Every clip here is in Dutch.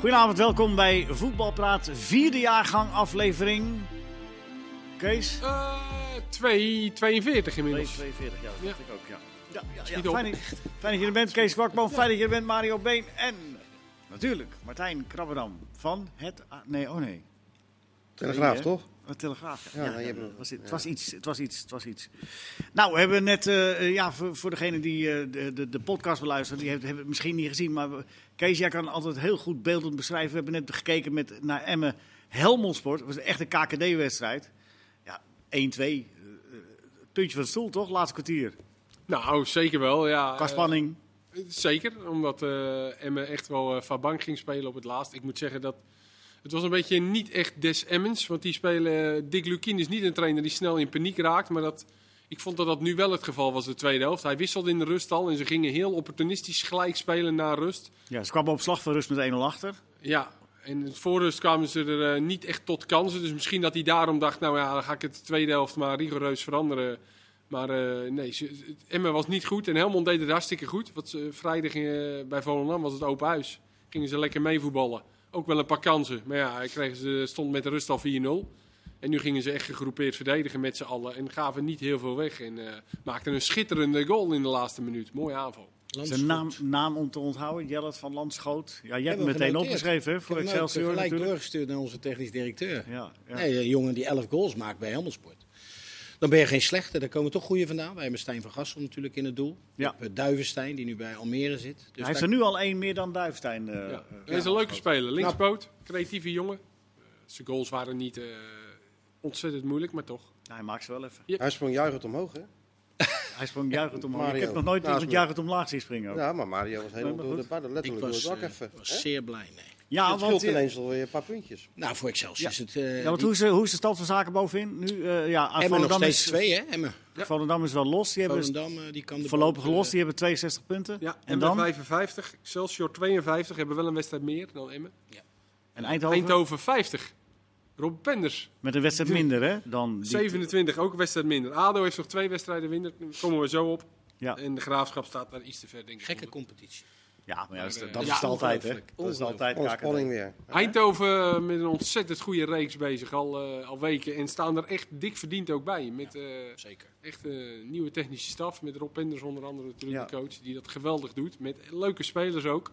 Goedenavond, welkom bij Voetbalpraat, vierde jaargang aflevering. Kees? Uh, 2, 42 inmiddels. 42, ja, dat Ja. dacht ik ook, ja. ja, ja, ja. Fijn, dat- fijn dat je er bent, Kees Kwakman. Fijn dat je er bent, Mario Been. En natuurlijk Martijn Krabberdam van het... Nee, oh nee. Telegraaf, Nee, toch? Een telegraaf. Ja, je hebt dat hem. was, het, Ja. was iets, het was iets, het was iets. Nou, we hebben net, eh, eh, ja, voor, voor degene die eh, de, de, de podcast beluisteren, die heeft- hebben het misschien niet gezien. Maar we- Kees, jij kan altijd heel goed beeldend beschrijven. We hebben net gekeken met, naar Emmen Helmond Sport. Dat was echt een KKD-wedstrijd. Ja, 1-2. eh, eh, puntje van de stoel, toch? Laatste kwartier. Nou, zeker wel. Ja, Qua eh, spanning. zeker, omdat eh Emmen echt wel eh van bank ging spelen op het laatst. Ik moet zeggen dat het was een beetje niet echt des Emmens. Want die spelen, eh, Dick Lukien is niet een trainer die snel in paniek raakt. Maar dat, ik vond dat dat nu wel het geval was de tweede helft. Hij wisselde in de rust al en ze gingen heel opportunistisch gelijk spelen na rust. Ja, ze kwamen op slag van rust met 1-0 achter. Ja, en voorrust kwamen ze er eh, niet echt tot kansen. Dus misschien dat hij daarom dacht, nou ja, dan ga ik het de tweede helft maar rigoureus veranderen. Maar eh, nee, ze, Emmen was niet goed en Helmond deed het hartstikke goed. Want ze, vrijdag eh, bij Volendam was het open huis. Gingen ze lekker meevoetballen. Ook wel een paar kansen. Maar ja, kregen ze, stond met de rust al 4-0. En nu gingen ze echt gegroepeerd verdedigen met z'n allen. En gaven niet heel veel weg. En eh, maakten een schitterende goal in de laatste minuut. Mooie aanval. Zijn naam, naam om te onthouden, Jellet van Landschoot. Ja, jij hebt hem meteen genoteerd. opgeschreven hè, Ik voor ook Excelsior gelijk natuurlijk. doorgestuurd naar onze technisch directeur. Ja, ja. Nee, een jongen die 11 goals maakt bij Helmelsport. Dan ben je geen slechte, daar komen toch goede vandaan. Wij hebben Stijn van Gassel natuurlijk in het doel. Ja. Eh, Duivenstein, die nu bij Almere zit. Dus Hij heeft er nu al één meer dan Duifstein. eh, Ja. Hij is een leuke speler. Linkspoot, Nou. creatieve jongen. Zijn goals waren niet eh, ontzettend moeilijk, maar toch. Ja, hij maakt ze wel even. Hij sprong juichend omhoog, hè? Hij sprong juichend omhoog. Mario. Ik heb nog nooit iemand juichend omlaag zien springen. ook. Ja, Ja, maar Mario was helemaal door goed. de badden, ik letterlijk was, door het dak eh, even. was hè? zeer blij. Nee. het want, scheelt eh, ineens alweer een paar puntjes. Nou, voor Excelsior Ja. is het... eh, ja, want hoe, is, de- hoe is de stand van zaken bovenin? Nu, eh ja, Emmen nog steeds is, twee, hè? Emmen. Volendam is wel los. Die hebben Volendam, die kan de voorlopig los. Die hebben 62 punten. Ja, en Emmen dan? 55, Excelsior 52, hebben wel een wedstrijd meer dan Emmen. En Eindhoven, Eindhoven 50. Rob Penders, met een wedstrijd minder hè, dan die. 27, ook een wedstrijd minder. ADO heeft nog twee wedstrijden minder, komen we zo op. Ja. En de Graafschap staat daar iets te ver, denk ik. Gekke competitie. Ja, maar ja, dat is, dat eh, is het ja, altijd hè. Dat is altijd Gewoon KKD. spanning weer. Eindhoven eh, met een ontzettend goede reeks bezig, al, eh, al weken. En staan er echt dik verdiend ook bij. Met eh, Zeker. echt eh, nieuwe technische staf. Met Rob Penders onder andere natuurlijk Ja. de coach. Die dat geweldig doet. Met leuke spelers ook.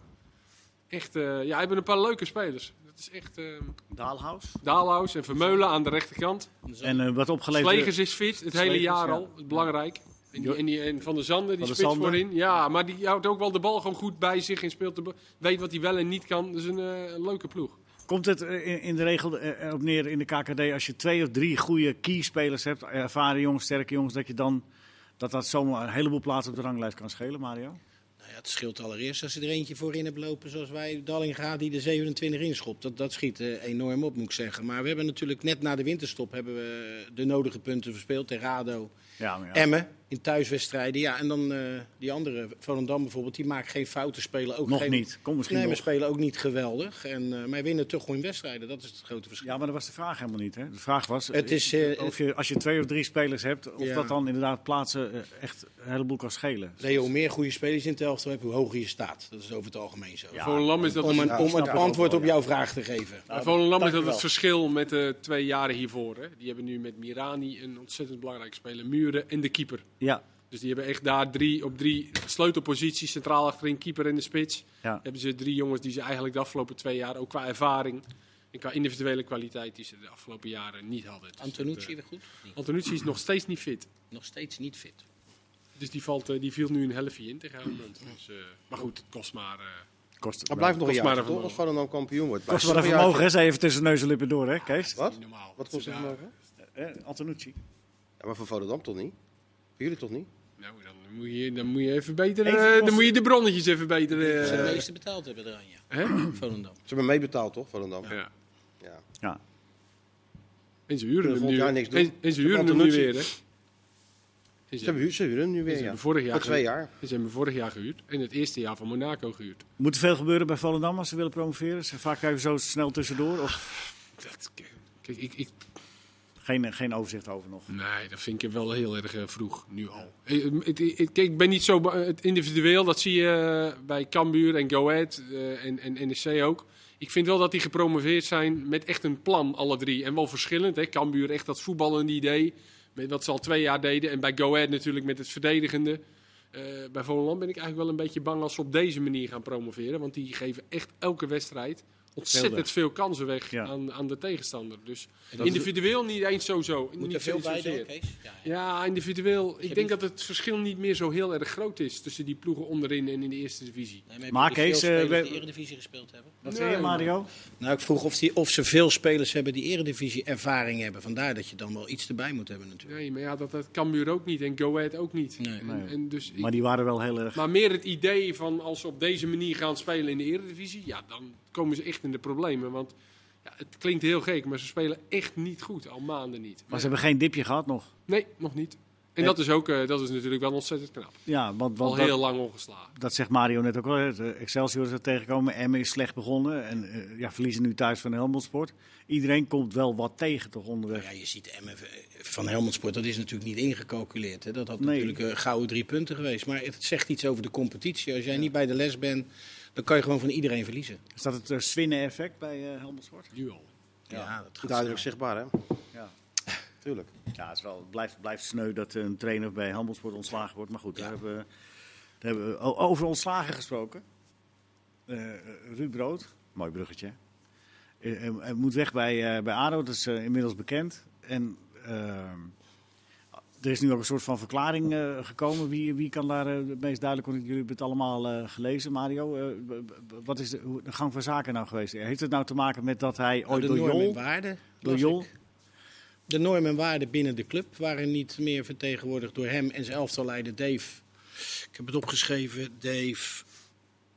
Echt, eh, ja, hebben een paar leuke spelers. Dat is echt... eh Daalhaus. Daalhaus en Vermeulen aan de rechterkant. En eh, wat opgeleverd. Slegers is fit, het hele jaar ja. al. Het belangrijk. En, die, en, die, en Van der Zanden, die der spits voorin. Ja, maar die houdt ook wel de bal gewoon goed bij zich en speelt de weet wat hij wel en niet kan. Dus een, eh, een leuke ploeg. Komt het eh, in, in de regel erop neer in de KKD als je twee of drie goede key-spelers hebt, ervaren jongens, sterke jongens, dat je dan dat dat zomaar een heleboel plaatsen op de ranglijst kan schelen, Mario? Nou ja, het scheelt allereerst als je er eentje voorin hebt lopen zoals wij, Dallinga, die de 27 inschopt. Dat, dat schiet eh, enorm op, moet ik zeggen. Maar we hebben natuurlijk net na de winterstop hebben we de nodige punten verspeeld tegen ADO. Ja. Emmen in thuiswedstrijden. Ja, en dan eh, die andere, Volendam bijvoorbeeld, die maakt geen fouten, spelen ook nog geen... niet. Kom misschien Nee, nog. maar spelen ook niet geweldig. En, eh, maar wij winnen toch gewoon wedstrijden. Dat is het grote verschil. Ja, maar dat was de vraag helemaal niet. Hè? De vraag was Het is, eh, eh, of je, als je twee of drie spelers hebt, of Ja. dat dan inderdaad plaatsen echt een heleboel kan schelen. Leo, hoe meer goede spelers in het elftal hebt, hoe hoger je staat. Dat is over het algemeen zo. Ja, Volendam is dat om een, Ja, om ook antwoord wel, op ja. jouw vraag te geven. Bij Volendam is dat het verschil met de twee jaren hiervoor. Hè. Die hebben nu met Mirani een ontzettend belangrijke speler, Muren en de keeper. Ja, Dus die hebben echt daar drie op drie sleutelposities, centraal achterin, keeper en de spits. ja. Hebben ze drie jongens die ze eigenlijk de afgelopen twee jaar, ook qua ervaring en qua individuele kwaliteit, die ze de afgelopen jaren niet hadden. Dus Antonucci dat, weer goed? Nee, eh, Antonucci is nog steeds niet fit. Nog steeds niet fit. Dus die, valt, eh, die viel nu een helftje in tegen Helmond. Dus, eh, maar goed, het kost maar... eh, Kost, Maar blijft nog een maar jaar, een toch? Als vermogen. Volendam kampioen wordt. kost even een mogen, hè? Ze even tussen neus en lippen door, hè, Kees? Wat? Wat kost het vermogen? Eh, Antonucci. Ja, maar voor Volendam toch niet? Voor jullie toch niet? Nou, dan moet je, dan moet je even beter... Even eh, dan moet je de bronnetjes even beter... eh, Ze het meeste betaald hebben eraan, ja. hè? Volendam. Ze hebben meebetaald, toch, Volendam? Ja. Ja. Ja. En ze huren hem nu. niks doen. En, ze Ze huren hem nu weer, hè? Ze hebben ze huren hem nu weer, ze ja. hebben vorig jaar Voor twee gehuurd. jaar. En ze hebben vorig jaar gehuurd. En het eerste jaar van Monaco gehuurd. Moet er veel gebeuren bij Volendam als ze willen promoveren? Ze vaak even zo snel tussendoor? Of Dat, kijk, ik, ik, Geen, geen overzicht over nog. Nee, dat vind ik wel heel erg eh, vroeg, nu al. Eh, het- Kijk, ik ben niet zo het individueel, dat zie je eh, bij Cambuur en Go Ahead eh, en, en NEC ook. Ik vind wel dat die gepromoveerd zijn met echt een plan, alle drie. En wel verschillend. Hè. Cambuur echt dat voetballende idee, met wat ze al twee jaar deden. En bij Go Ahead natuurlijk met het verdedigende. Eh, bij Volendam ben ik eigenlijk wel een beetje bang als ze op deze manier gaan promoveren. Want die geven echt elke wedstrijd ontzettend veel kansen weg Ja. aan, aan de tegenstander. Dus dat- individueel niet eens zo zo. Moet niet er veel bij Kees? Ja, ja. Ja, individueel. Ik denk dat het verschil niet meer zo heel erg groot is tussen die ploegen onderin en in de eerste divisie. Nee, Maar Kees, eh, spelers we- die Eredivisie gespeeld hebben? Wat Nee, zei je, maar- Mario? Nou, ik vroeg of, die, of ze veel spelers hebben die Eredivisie ervaring hebben. Vandaar dat je dan wel iets erbij moet hebben natuurlijk. Nee, maar ja, dat, dat Cambuur ook niet en Go Ahead ook niet. Nee. En, Nee. en dus Maar die waren wel heel erg... maar meer het idee van als ze op deze manier gaan spelen in de Eredivisie, ja, dan komen ze echt in de problemen. Want ja, het klinkt heel gek, maar ze spelen echt niet goed, al maanden niet. Maar ze hebben geen dipje gehad nog. Nee, nog niet. En dat is ook, eh, dat is natuurlijk wel ontzettend knap. Ja, want, Al want dat, heel lang ongeslagen. dat zegt Mario net ook al. hè. De Excelsior is er tegengekomen. Emmen is slecht begonnen. En eh, ja, verliezen nu thuis van Helmond Sport. Iedereen komt wel wat tegen toch onderweg. Ja, je ziet Emmen van Helmond Sport, dat is natuurlijk niet ingecalculeerd. Hè. Dat had Nee. natuurlijk eh, gouden drie punten geweest. Maar het zegt iets over de competitie. Als jij niet bij de les bent, dan kan je gewoon van iedereen verliezen. Is dat het uh, Swinnen-effect bij eh Helmond Sport? Nu al. Ja, dat gaat Duidelijk zichtbaar, hè? Ja. Tuurlijk. Ja, het, is wel, het blijft, blijft sneu dat een trainer bij Helmond Sport ontslagen wordt. Maar goed, daar, hebben, we- daar hebben we over ontslagen gesproken. Eh Ruud Brood, mooi bruggetje. Eh, Hij moet weg bij, eh, bij ADO, dat is eh, inmiddels bekend. En ehm, er is nu ook een soort van verklaring eh, gekomen. Wie, wie kan daar eh, het meest duidelijk... Jullie hebben het allemaal eh, gelezen, Mario. Wat is de, gang van zaken nou geweest? Heeft het nou te maken met dat hij ooit de door normen en Jol... waarden. Door las Jol. De normen en waarden binnen de club waren niet meer vertegenwoordigd door hem en zijn elftalleider Dave. Ik heb het opgeschreven, Dave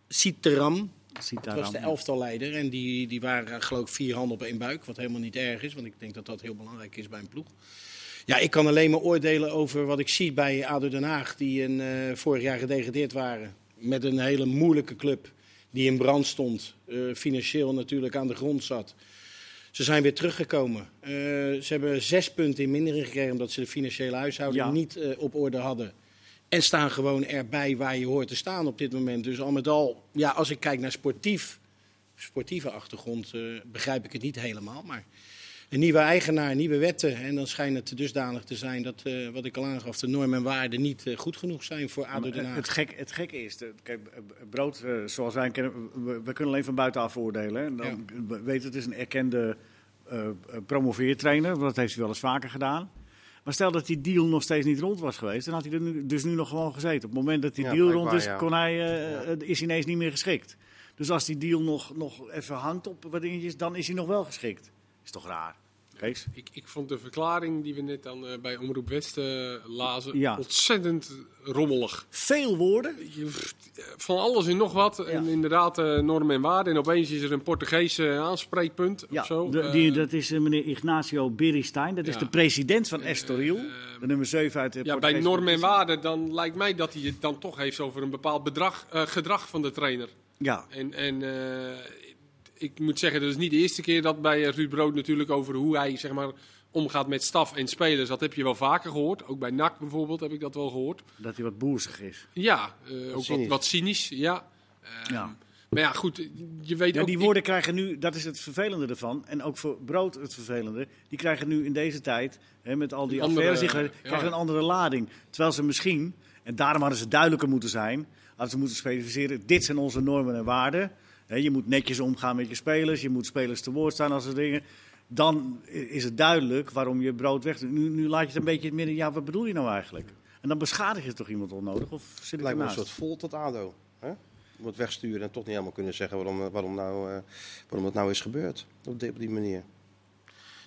Sitteram. ziet Dat was de elftalleider en die, die waren geloof ik vier handen op één buik. Wat helemaal niet erg is, want ik denk dat dat heel belangrijk is bij een ploeg. Ja, ik kan alleen maar oordelen over wat ik zie bij ADO Den Haag. Die een, eh, vorig jaar gedegradeerd waren. Met een hele moeilijke club. Die in brand stond. eh, financieel natuurlijk aan de grond zat. Ze zijn weer teruggekomen. Eh, ze hebben zes punten in mindering gekregen omdat ze de financiële huishouding Ja. niet op orde hadden. En staan gewoon erbij waar je hoort te staan op dit moment. Dus al met al, ja, als ik kijk naar sportief, sportieve achtergrond, begrijp ik het niet helemaal. Maar een nieuwe eigenaar, nieuwe wetten. En dan schijnt het dusdanig te zijn dat, eh, wat ik al aangaf, de normen en waarden niet eh, goed genoeg zijn voor ADO Den Haag. Het, gek, het gekke is, de- kijk, eh, brood zoals wij kennen, we, we kunnen alleen van buitenaf oordelen. En Dan we weten het is een erkende eh promoveertrainer, want dat heeft hij wel eens vaker gedaan. Maar stel dat die deal nog steeds niet rond was geweest, dan had hij er nu, dus nu nog gewoon gezeten. Op het moment dat die Ja, deal rond is, ja. kon hij, is hij ineens niet meer geschikt. Dus als die deal nog, nog even hangt op wat dingetjes, dan is hij nog wel geschikt. Is toch raar? Kees? Ik, ik vond de verklaring die we net dan eh, bij Omroep West eh, lazen Ja. ontzettend rommelig. Veel woorden. Van alles en nog wat. En inderdaad, eh, normen en waarden. En opeens is er een Portugese aanspreekpunt Ja, of zo. de- Eh, die, dat is meneer Ignacio Beristain. Dat is de president van Estoril. de nummer 7 uit de ja, bij normen en waarden, dan lijkt mij dat hij het dan toch heeft over een bepaald bedrag, gedrag van de trainer. Ja, En, en ik moet zeggen, dat is niet de eerste keer dat bij eh, Ruud Brood natuurlijk over hoe hij zeg maar, omgaat met staf en spelers. Dat heb je wel vaker gehoord. Ook bij NAC bijvoorbeeld heb ik dat wel gehoord. dat hij wat boersig is. Ja, eh, ook wat, cynisch. wat cynisch. Ja. Ehm, Ja. Maar ja, goed, je weet Ja, ook... die woorden krijgen nu, dat is het vervelende ervan. En ook voor Brood het vervelende. Die krijgen nu in deze tijd, hè, met al die andere, affaires, die ja. krijgen een andere lading. Terwijl ze misschien, en daarom hadden ze duidelijker moeten zijn, hadden ze moeten specificeren, dit zijn onze normen en waarden. Je moet netjes omgaan met je spelers, je moet spelers te woord staan als er dingen. Dan is het duidelijk waarom je Brood weg... Nu, nu laat je het een beetje in het midden, ja, wat bedoel je nou eigenlijk? En dan beschadig je toch iemand onnodig? Of zit Het lijkt me een soort vol tot ADO. Hè? Om het wegsturen en toch niet helemaal kunnen zeggen waarom, eh, waarom, nou, eh, waarom het nou is gebeurd. Op die, op die manier.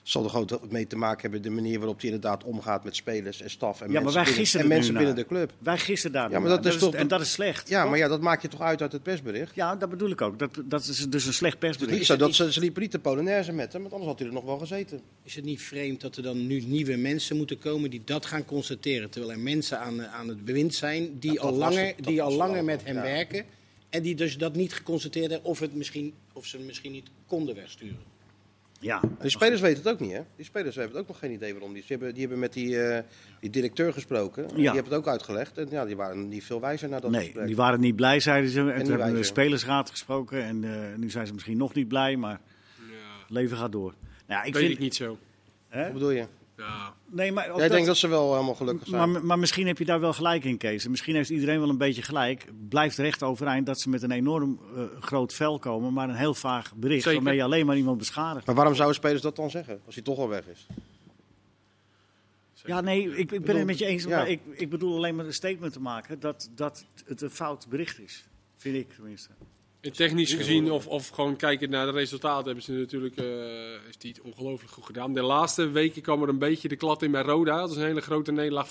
Het zal er ook mee te maken hebben de manier waarop hij inderdaad omgaat met spelers en staf en Ja, maar mensen, wij binnen, en mensen binnen de club. Wij gissen daar Ja, maar dat is toch- En dat is slecht. Ja, toch? maar ja, dat maak je toch uit uit het persbericht. Ja, dat bedoel ik ook. Dat, dat is dus een slecht Het is persbericht. niet zo dat ze, ze liepen niet de Polonaise met hem, want anders had hij er nog wel gezeten. Is het niet vreemd dat er dan nu nieuwe mensen moeten komen die dat gaan constateren? Terwijl er mensen aan, aan het bewind zijn die Ja, al langer, het- die al langer met hem ja. werken. En die dus dat niet geconstateerd hebben of, het misschien, of ze hem misschien niet konden wegsturen. Ja, En die spelers weten het ook niet, hè? Die spelers hebben ook nog geen idee waarom. Die, ze hebben, die hebben met die, eh, die directeur gesproken. Die hebben het ook uitgelegd. En ja, die waren niet veel wijzer naar dat nee, gesprek. die waren niet blij, zeiden ze. En, toen hebben we de spelersraad gesproken. En eh, nu zijn ze misschien nog niet blij, maar Ja, het leven gaat door. Nou, ja, ik weet vind, ik niet zo. Hè? Wat bedoel je? Ja. Nee, maar Jij dat- denkt dat ze wel helemaal gelukkig zijn? maar, maar misschien heb je daar wel gelijk in, Kees. En Misschien heeft iedereen wel een beetje gelijk. Blijft recht overeind dat ze met een enorm eh, groot vel komen, maar een heel vaag bericht Zeker. waarmee je alleen maar iemand beschadigt. Maar waarom zouden spelers dat dan zeggen? Als hij toch al weg is? Ja, nee, ik, ik ben het met je eens. Ja. Maar ik, ik bedoel alleen maar een statement te maken dat, dat het een fout bericht is. Vind ik tenminste. En technisch gezien, of, of gewoon kijken naar de resultaten, hebben ze natuurlijk eh, heeft hij het ongelooflijk goed gedaan. De laatste weken kwam er een beetje de klad in bij Roda. Dat is een hele grote nederlaag 5-0.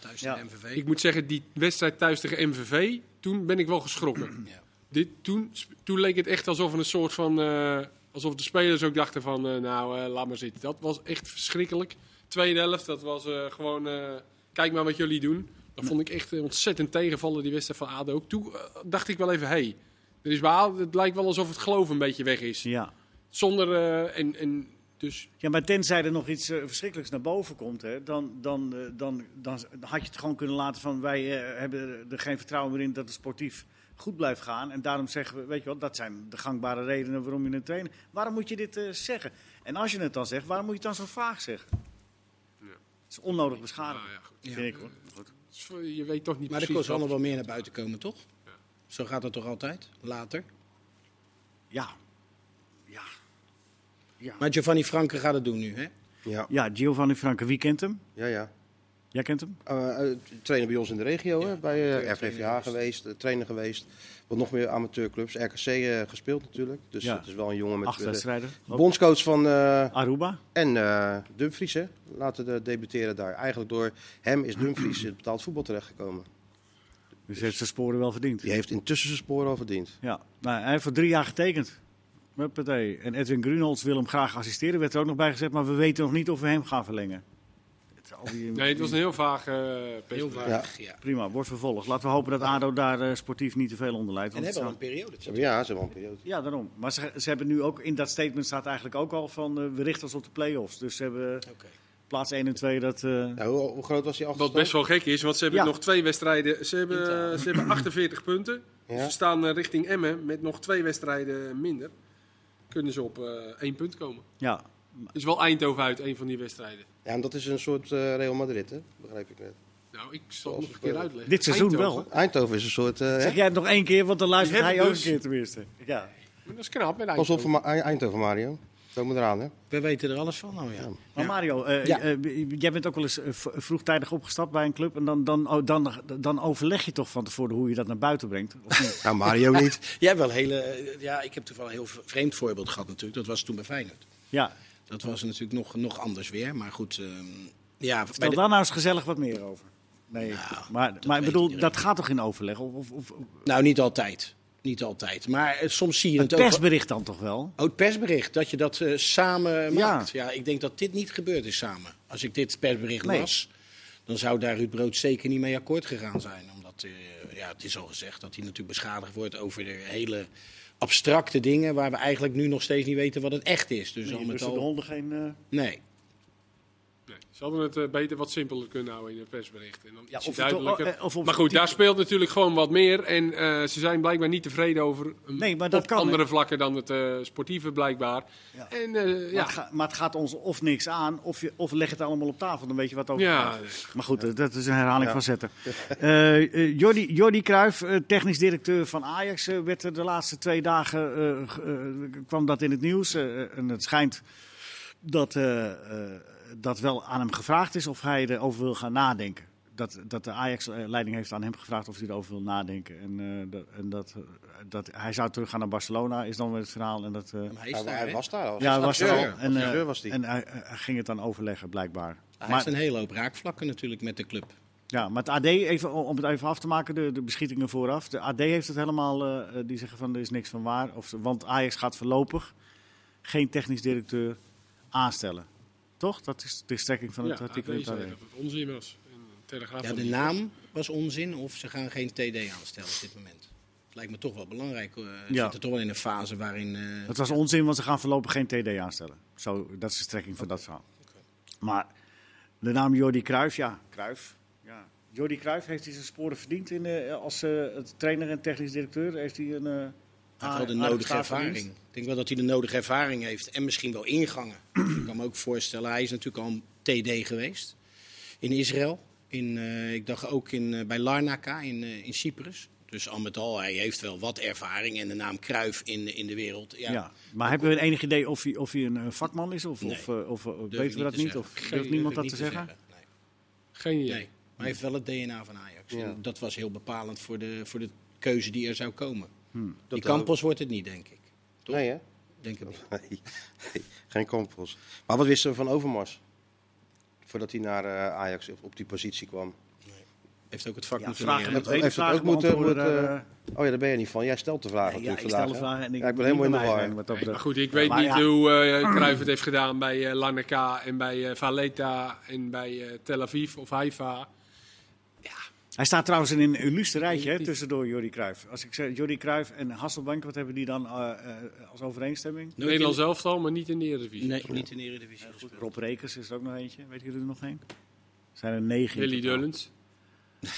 Thuis Ja. de MVV. Ik moet zeggen, die wedstrijd thuis tegen MVV, toen ben ik wel geschrokken. Ja. Dit, toen, toen leek het echt alsof een soort van. eh, alsof de spelers ook dachten van. eh, nou, eh, laat maar zitten. Dat was echt verschrikkelijk. Tweede helft, dat was eh, gewoon. eh, kijk maar wat jullie doen. Dat vond ik echt ontzettend tegenvallen, die wedstrijd van ADO. ook. Toen dacht ik wel even, hé. Hey, er ADO, het lijkt wel alsof het geloof een beetje weg is. Ja. Zonder. eh, en, en dus. Ja, maar tenzij er nog iets eh, verschrikkelijks naar boven komt, hè, dan, dan, eh, dan, dan had je het gewoon kunnen laten van wij eh, hebben er geen vertrouwen meer in dat het sportief goed blijft gaan. En daarom zeggen we, weet je wel, dat zijn de gangbare redenen waarom je een trainer. Waarom moet je dit eh, zeggen? En als je het dan zegt, waarom moet je het dan zo vaag zeggen? Ja. Het is onnodig beschadigd, Nou ja, goed. vind ik hoor. Goed. Je weet toch niet Maar er precies. kon wat- allemaal wel meer naar buiten komen, toch? Zo gaat het toch altijd? Later. Ja. Ja. Ja. Maar Giovanni Franke gaat het doen nu, hè? Ja, Ja, Giovanni Franke, wie kent hem? ja. ja. Jij kent hem? Eh, eh, trainer bij ons in de regio, hè? bij eh, trainer RVVH geweest. eh, trainer geweest. Wat nog meer amateurclubs, RKC eh, gespeeld natuurlijk. Dus Ja. het is wel een jongen met Acht eh, wedstrijden. bondscoach van eh, Aruba? en eh Dumfries, hè? laten de debuteren daar. Eigenlijk door hem is Dumfries in het betaald voetbal terechtgekomen. Dus heeft zijn sporen wel verdiend. Die heeft intussen zijn sporen al verdiend. Ja, nou, hij heeft voor drie jaar getekend. Huppatee. En Edwin Grunholz wil hem graag assisteren, werd er ook nog bij gezet, maar we weten nog niet of we hem gaan verlengen. Het- al die- Nee, het was een heel vaag. eh, Heel vaag, ja. Prima, wordt vervolgd. Laten we hopen dat ADO daar eh, sportief niet te veel onder leidt. En hebben al een periode. Ze hebben, ja, ze hebben al een periode. Ja, daarom. Maar ze, ze hebben nu ook, in dat statement staat eigenlijk ook al van, eh, we richten ons op de play-offs. Dus ze hebben Oké. Plaats 1 en 2, dat... eh, Nou, hoe, hoe groot was die Wat achterstand? best wel gek is, want ze hebben Ja. nog twee wedstrijden. Ze hebben, ze hebben 48 punten. Ja. Ze staan eh, richting Emmen met nog twee wedstrijden minder. Kunnen ze op eh, één punt komen. ja, Is wel Eindhoven uit, een van die wedstrijden. Ja, en dat is een soort eh, Real Madrid, hè? begrijp ik net. Nou, ik zal het nog een keer uitleggen. Dit seizoen Eindhoven. wel. Eindhoven is een soort... eh, zeg jij het nog één keer, want dan luistert hij ook dus- een keer tenminste. Ja. Dat is knap met Pas Eindhoven. op voor Ma- Eindhoven, Mario. Komen eraan, hè? We weten er alles van, nou ja. Maar Mario, eh, Ja. eh, jij bent ook wel eens eh, vroegtijdig opgestapt bij een club. En dan, dan, oh, dan, dan overleg je toch van tevoren hoe je dat naar buiten brengt? Of niet? Nou, Mario niet. Jij hebt wel hele... eh, Ja, ik heb toevallig een heel vreemd voorbeeld gehad natuurlijk. Dat was toen bij Feyenoord. ja, Dat was natuurlijk nog, nog anders weer. Maar goed, ehm, ja, de- daar nou eens gezellig wat meer over. Nee, Nou, maar, dat maar ik bedoel, dat gaat toch in overleg? Of, of, of- Nou, niet altijd. Niet altijd. Maar eh, soms zie je het het persbericht dan toch wel? Oh, het persbericht, dat je dat eh, samen Ja. maakt. Ja, ik denk dat dit niet gebeurd is samen. Als ik dit persbericht Nee. las, dan zou daar Ruud Brood zeker niet mee akkoord gegaan zijn. Omdat, eh, ja, het is al gezegd dat hij natuurlijk beschadigd wordt over de hele abstracte dingen... waar we eigenlijk nu nog steeds niet weten wat het echt is. Dus al Je met lusten de al... honden geen... eh, Nee. Ze hadden het eh, beter wat simpeler kunnen houden in het persbericht. En dan Ja, of het- duidelijker. eh, of maar goed, daar speelt natuurlijk gewoon wat meer. En eh, ze zijn blijkbaar niet tevreden over een- Nee, maar dat op kan, andere vlakken dan het eh, sportieve blijkbaar. Ja. En eh, maar, ja, het ga- maar het gaat ons of niks aan, of, je, of leg het allemaal op tafel. Dan weet je wat over Ja. Maar goed, dat is een herhaling Ja. van zetten. Jordi, Jordi Cruijff, technisch directeur van Ajax, werd er de laatste twee dagen kwam dat in het nieuws. en het schijnt dat, eh, eh, dat wel aan hem gevraagd is of hij erover wil gaan nadenken. Dat, dat de Ajax-leiding heeft aan hem gevraagd of hij erover wil nadenken. En, eh, dat, en dat, eh, dat hij zou teruggaan naar Barcelona, is dan weer het verhaal. En dat, eh, Maar hij is Hij, daar, hij hè? was daar al. ja, hij was er al. En, eh, was die. en hij, hij ging het dan overleggen, blijkbaar. Hij Maar, heeft een hele hoop raakvlakken natuurlijk met de club. ja, maar het AD, even, om het even af te maken, de, de beschietingen vooraf. De AD heeft het helemaal, die zeggen van er is niks van waar. Of, want Ajax gaat voorlopig geen technisch directeur aanstellen. Toch? Dat is de strekking van het ja, artikel het AD. dat het onzin was. En de Telegraaf Ja, de het- naam was onzin of ze gaan geen TD aanstellen op dit moment. lijkt me toch wel belangrijk. eh We Ja. zitten toch wel in een fase waarin... eh, Het was onzin, want ze gaan voorlopig geen TD aanstellen. Zo, dat is de strekking van dat verhaal. Maar de naam Jordi Cruijff, ja, Cruijff. Ja. Jordi Cruijff, heeft hij zijn sporen verdiend in, eh, als eh, het trainer en technisch directeur? Heeft hij een... Hij heeft wel de aardige nodige ervaring. verdiend? Ik denk wel dat hij de nodige ervaring heeft en misschien wel ingangen. ik kan me ook voorstellen, hij is natuurlijk al een TD geweest in Israël. In, eh, ik dacht ook in, eh, bij Larnaca in, eh, in Cyprus. Dus al met al, hij heeft wel wat ervaring en de naam Kruif in, in de wereld. Ja, Ja. Maar hebben we een enig idee of hij, of hij een vakman is? Of, Nee. of, of weten we dat niet? zeggen. Of Geen- durft niemand dat te zeggen? Nee. Geen idee. Nee, maar hij heeft wel het DNA van Ajax. Ja. En dat was heel bepalend voor de, voor de keuze die er zou komen. Hmm. Die Dat Campos wordt het niet, denk ik. Toch? Nee, hè? Denk het niet. Nee, nee, geen Campos. Maar wat wisten we van Overmars? Voordat hij naar eh, Ajax op, op die positie kwam. Heeft ook het vak Ja, moeten vragen Heeft vraag ook moeten- daar, Oh ja, daar ben je niet van. Jij stelt de vraag eh, ja, ik stel de vraag en ik Ja, ik ben helemaal in de war. Nee, maar goed, ik weet Maar niet ja. hoe eh Cruijff het heeft gedaan bij eh Larnaca en bij eh Valletta en bij eh, Tel Aviv of Haifa. Hij staat trouwens in een illustre rijtje hè, tussendoor Jordi Cruijff. Als ik zeg Jordi Cruijff en Hasselbank, wat hebben die dan eh, eh, als overeenstemming? Nooit Nederlands in- elftal, maar niet in de Eredivisie. Nee, niet in de Eredivisie. Rob Rekers is er ook nog eentje. Weet jullie er nog één? Zijn er negen. in Willy. Dullens.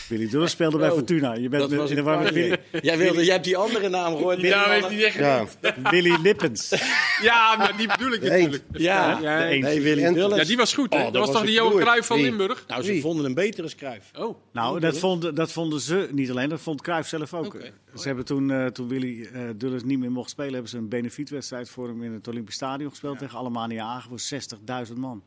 Willy Dullens speelde bij Oh, Fortuna. Je bent dat met- was in de ik war met bang. Willy, Jij, wilde, jij hebt die andere naam gehoord. Ja, heeft hij echt Ja, Willy Lippens. Ja, maar die bedoel ik natuurlijk. Ja, Ja, nee, Willy. Ja, die was goed, hè? Oh, dat, dat was toch die Johan. Cruijff van Wie? Limburg? Nou, ze Wie? vonden een betere Cruijff. Oh, Nou, dat, vond, dat vonden ze niet alleen, dat vond Cruijff zelf ook. Ze hebben toen, eh, toen Willy eh Dullens niet meer mocht spelen, hebben ze een benefietwedstrijd voor hem in het Olympisch Stadion gespeeld tegen Alemania Agen voor 60.000 man.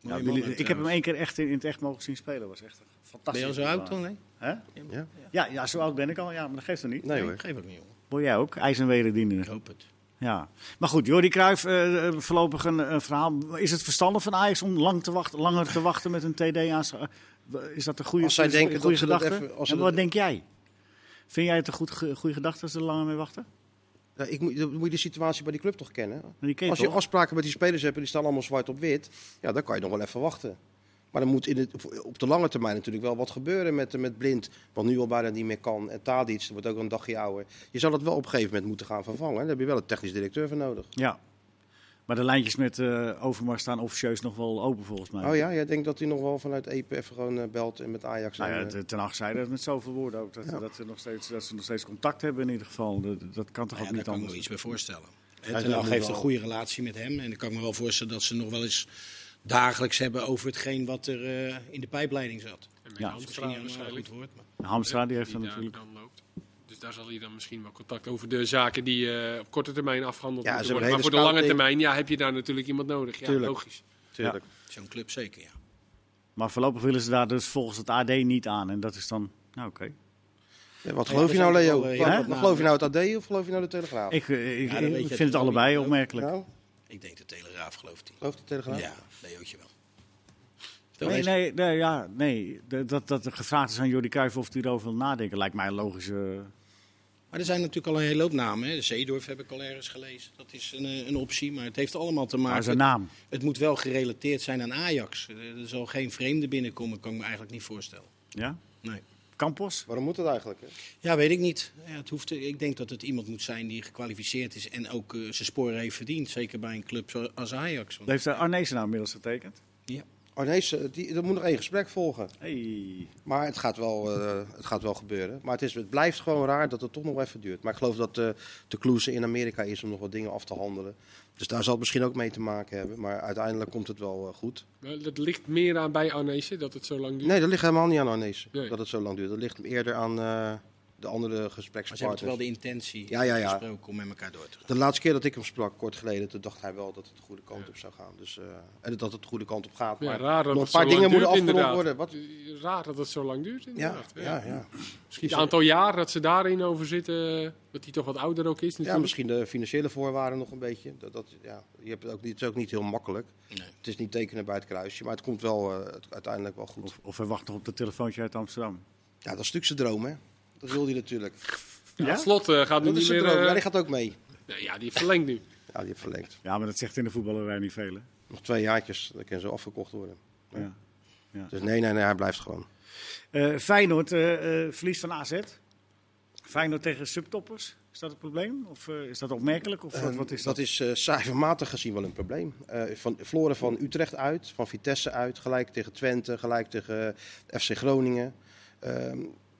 Ja, ik heb hem één keer echt in, in het echt mogen zien spelen. was echt fantastisch. Ben je al zo oud dan? Nee? Hè? Ja. Ja, ja, zo oud ben ik al. Ja, maar dat geeft er niet. Nee hoor. Geef ook niet, jongen. Word jij ook? IJs en wederdienen. Ik hoop het. Ja. Maar goed, Jordi Cruijff, eh, eh, voorlopig een, een verhaal. Is het verstandig van Ajax om lang te wachten, langer te wachten met een TD aan? Is dat een goede, Als zij denken een goede gedachte? even- als en wat dat- denk jij? Vind jij het een goed, goede gedachte als ze er langer mee wachten? Ja, ik moet, dan moet je de situatie bij die club toch kennen? Die ken je Als je toch? afspraken met die spelers hebt en die staan allemaal zwart op wit, ja, dan kan je nog wel even wachten. Maar dan moet in het, op de lange termijn natuurlijk wel wat gebeuren met, met Blind, wat nu al bijna niet meer kan. En Tadic, dat wordt ook een dagje ouder. Je zal het wel op een gegeven moment moeten gaan vervangen. Daar heb je wel een technisch directeur voor nodig. Ja. Maar de lijntjes met eh Overmars staan officieus nog wel open volgens mij. Oh ja, jij denkt dat hij nog wel vanuit EP even gewoon eh, belt en met Ajax. Nou ja, eh, ten- acht zei dat met zoveel woorden ook. Dat, Ja. dat, ze nog steeds, dat ze nog steeds contact hebben in ieder geval. Dat, dat kan toch Ja, ook daar niet kan ik me anders? wel iets bij voorstellen. Ten Hag nog heeft een goede relatie met hem. En ik kan me wel voorstellen dat ze nog wel eens dagelijks hebben over hetgeen wat er eh, in de pijpleiding zat. en met Ja. Dat is misschien Hamstra waarschijnlijk. goed woord. Maar... Hamstra die heeft die dan daar natuurlijk... dan loopt. Daar zal hij dan misschien wel contact over de zaken die eh, op korte termijn afgehandeld Ja, worden. Maar voor de lange termijn ja, heb je daar natuurlijk iemand nodig. Ja, Tuurlijk. logisch. tuurlijk. Zo'n club zeker, ja. Maar voorlopig willen ze daar dus volgens het AD niet aan. En dat is dan... Nou, oké. Ja, wat Ja, geloof je nou, Leo? wel, Wat- geloof je nou het AD of geloof je nou de Telegraaf? Ik, eh, ik, Ja, ik vind het allebei opmerkelijk. Nou, Ik denk de Telegraaf gelooft hij. geloof de Telegraaf? Ja, Leootje wel. Nee, nee, nee, ja, nee. Dat, dat er gevraagd is aan Jordi Cruijff of hij erover wil nadenken, lijkt mij een logische... Maar er zijn natuurlijk al een hele hoop namen. Hè. De Zeedorf heb ik al ergens gelezen. Dat is een, eh, een optie, maar het heeft allemaal te Maar maken... zijn naam. Het moet wel gerelateerd zijn aan Ajax. Er zal geen vreemde binnenkomen, kan ik me eigenlijk niet voorstellen. Ja? Nee. Campos? Waarom moet dat eigenlijk? Hè? Ja, weet ik niet. Ja, het hoeft, ik denk dat het iemand moet zijn die gekwalificeerd is en ook eh, zijn sporen heeft verdiend. Zeker bij een club zoals Ajax. Want, Heeft de Arnezen nou inmiddels getekend? ja. Oh nee, ze- die, er moet nog één gesprek volgen. Hey. Maar het gaat, wel, eh, het gaat wel gebeuren. Maar het, is, het blijft gewoon raar dat het toch nog even duurt. Maar ik geloof dat eh, de kloeze in Amerika is om nog wat dingen af te handelen. Dus daar zal het misschien ook mee te maken hebben. Maar uiteindelijk komt het wel eh, goed. Dat ligt meer aan bij Arnezen, dat het zo lang duurt. Nee, dat ligt helemaal niet aan Arnees. Nee. Dat het zo lang duurt. Dat ligt eerder aan eh, de andere Maar ze hebben toch gesprekspartners. wel de intentie Ja, ja, ja. gesproken om met elkaar door te gaan. De laatste keer dat ik hem sprak, kort geleden, toen dacht hij wel dat het de goede kant op zou gaan. Dus, eh, en dat het de goede kant op gaat. Ja, maar raar dat nog het een paar zo lang dingen moeten duurt, afgerond inderdaad. worden. Wat? Raar dat het zo lang duurt, Ja, inderdaad. ja, ja. Misschien het aantal jaar dat ze daarin over zitten, dat hij toch wat ouder ook is ja, natuurlijk. misschien de financiële voorwaarden nog een beetje. Dat, dat, ja, je hebt het, ook niet, het is ook niet heel makkelijk. Nee. Het is niet tekenen bij het kruisje, maar het komt wel eh, het- uiteindelijk wel goed. Of, of hij wacht nog op de telefoontje uit Amsterdam. Ja, dat is natuurlijk zijn droom, hè. Dat wil hij natuurlijk. Ja, Slot eh, gaat nu niet meer... droom. eh, Ja, die gaat ook mee. ja, die verlengt nu. Ja, die heeft verlengd. Ja, maar dat zegt in de voetballerij niet veel. Hè? Nog twee jaartjes, dan kan zo afgekocht worden. Ja. Dus nee, nee, nee, hij blijft gewoon. Eh, Feyenoord, eh, eh, verlies van AZ. Feyenoord tegen subtoppers, is dat het probleem? Of eh, is dat opmerkelijk? Of wat, wat is dat? dat is eh, cijfermatig gezien wel een probleem. Eh, van, verloren van Utrecht uit, van Vitesse uit, gelijk tegen Twente, gelijk tegen FC Groningen.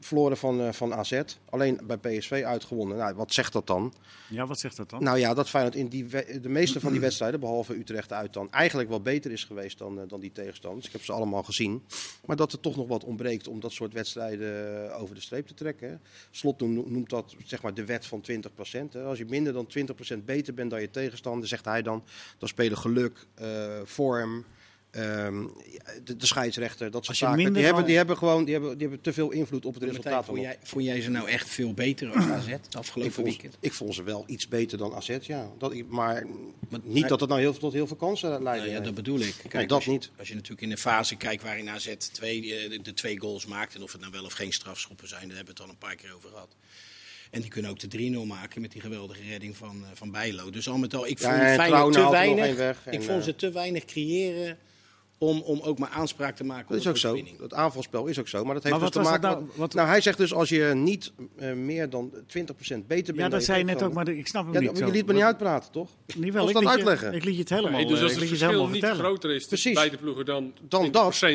Verloren van, eh, van AZ, alleen bij PSV uitgewonnen. Nou, wat zegt dat dan? Ja, wat zegt dat dan? Nou ja, dat Feyenoord in die de meeste van die wedstrijden, behalve Utrecht uit dan, eigenlijk wel beter is geweest dan, eh, dan die tegenstanders. Ik heb ze allemaal gezien. Maar dat er toch nog wat ontbreekt om dat soort wedstrijden eh, over de streep te trekken. hè. Slot noemt dat zeg maar de wet van 20%. Hè. Als je minder dan 20% beter bent dan je tegenstander, zegt hij dan, dan spelen geluk, vorm. Ehm, de, de scheidsrechter, dat soort zaken. minder Die hebben, die, hebben gewoon, die, hebben, die hebben te veel invloed op het Martijn, resultaat. vond, jij, vond jij ze nou echt veel beter als AZ Ik afgelopen vond, weekend? ik vond ze wel iets beter dan AZ, ja. Dat, maar Maar- niet dat het nou heel, tot heel veel kansen leidde. Nou ja, dat bedoel ik. Kijk, Nee, dat als je, niet. Als je natuurlijk in de fase kijkt waarin AZ twee, eh, de, de twee goals maakt... en of het nou wel of geen strafschoppen zijn, daar hebben we het al een paar keer over gehad. En die kunnen ook de 3-0 maken met die geweldige redding van, eh, van Bijlo. Dus al met al, ik Ja, vond Feyenoord Trouwen te weinig. één weg en, ik vond eh, ze te weinig creëren om, om ook maar aanspraak te maken Dat op is ook zo. Het aanvalspel is ook zo. Maar dat heeft Maar dus wat te maken dat met... nou- wat- Nou, hij zegt dus als je niet eh, meer dan 20% beter bent ja, dat zei je net ook, maar ik snap hem Ja, niet. je liet me niet uitpraten, toch? Niet wel, ik dat liet je- uitleggen. Ik liet je het helemaal, Nee, dus als het het verschil niet vertellen. groter is tussen Precies. beide ploegen dan, Dan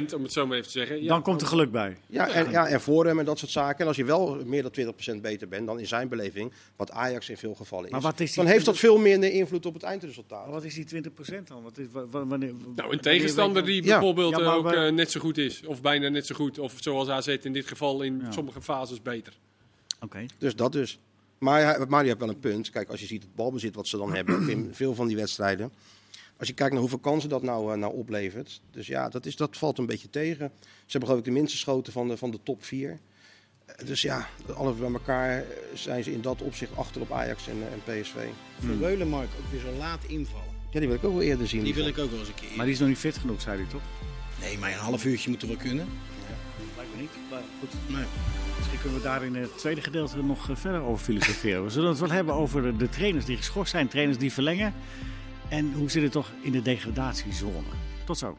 20%, om het zo maar even te zeggen. Ja, Dan komt er geluk bij. Ja, en, ja, en vorm en dat soort zaken. En als je wel meer dan 20% beter bent, dan in zijn beleving, wat Ajax in veel gevallen is, Maar wat is die dan heeft dat veel meer invloed op het eindresultaat. Maar Wat is die 20% dan? Wat is, wanneer, Nou, een tegenstander die Ja. bijvoorbeeld Ja, eh, ook eh, net zo goed is. Of bijna net zo goed. Of zoals AZ in dit geval in Ja. sommige fases beter. Oké. Dus dat dus. Maar, je hebt wel een punt. Kijk, als je ziet het balbezit wat ze dan hebben in veel van die wedstrijden. Als je kijkt naar hoeveel kansen dat nou, eh, nou oplevert. Dus ja, dat, is, dat valt een beetje tegen. Ze hebben geloof ik de minste schoten van de, van de top 4. Dus ja, alles bij elkaar zijn ze in dat opzicht achter op Ajax en, en PSV. Van Weulenmark ook weer zo laat invallen. Ja, die wil ik ook wel eerder zien. Die wil ik ook wel eens een keer. Maar die is nog niet fit genoeg, zei hij toch? Nee, maar een half uurtje moet er wel kunnen. Lijkt me niet. Maar goed. Nee. Misschien kunnen we daar in het tweede gedeelte nog eh, verder over filosoferen. We zullen het wel hebben over de, de trainers die geschorst zijn, trainers die verlengen. En hoe zit het toch in de degradatiezone? Tot zo.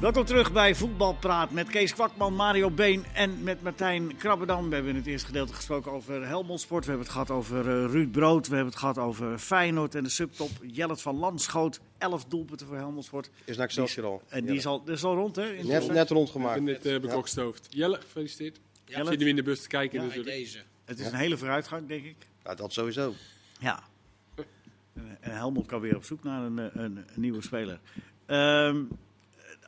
Welkom terug bij Voetbalpraat met Kees Kwakman, Mario Been en met Martijn Krabbedam. We hebben in het eerste gedeelte gesproken over Helmond Sport. We hebben het gehad over eh, Ruud Brood. We hebben het gehad over Feyenoord en de subtop. Jellet van Landschoot, 11 doelpunten voor Helmond Sport. Is naar Excelsior al. En die is al, is al rond, hè? in Net, Twente? net Ik rondgemaakt. ben net uh, bekokstoofd. Jelle, gefeliciteerd. Ja, Ik zit nu in de bus te kijken. Ja, dus deze. Het is een hele vooruitgang, denk ik. Ja, dat sowieso. Ja. En Helmond kan weer op zoek naar een, eh, een, een nieuwe speler. Ehm,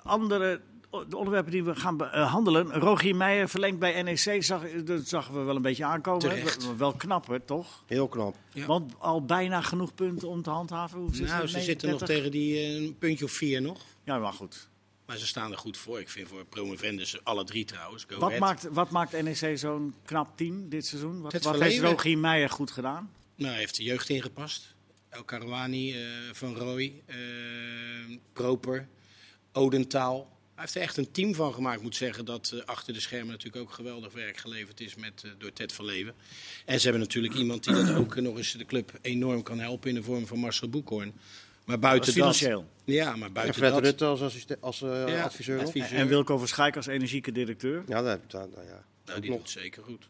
andere de onderwerpen die we gaan behandelen. Rogier Meijer verlengd bij NEC. Zag, dat zagen we wel een beetje aankomen. Terecht. Wel- knap, hè, toch? Heel knap. Ja. Want al bijna genoeg punten om te handhaven. Hoe zit Nou, ze zitten nog 30? tegen die eh, een puntje of vier nog. Ja, maar goed. Maar ze staan er goed voor. Ik vind voor promovendus, alle drie trouwens. Go Wat maakt, wat maakt NEC zo'n knap team dit seizoen? Wat, heeft. Rogier Meijer goed gedaan? Nou, hij heeft de jeugd ingepast. El Karouani, eh, Van Rooij, eh, Proper, Odentaal. Hij heeft er echt een team van gemaakt. Ik moet zeggen dat eh, achter de schermen natuurlijk ook geweldig werk geleverd is met, eh, door Ted van Leeuwen. En ze hebben natuurlijk iemand die dat ook nog eens de club enorm kan helpen in de vorm van Marcel Boekhoorn. Maar Dat buiten is dat... financieel. Ja, maar En buiten Fred dat... Rutte als, assiste- als eh, Ja, adviseur. En Wilco Verschijk als energieke directeur. Ja, dat, dat, nou ja. Nou, die doet zeker goed.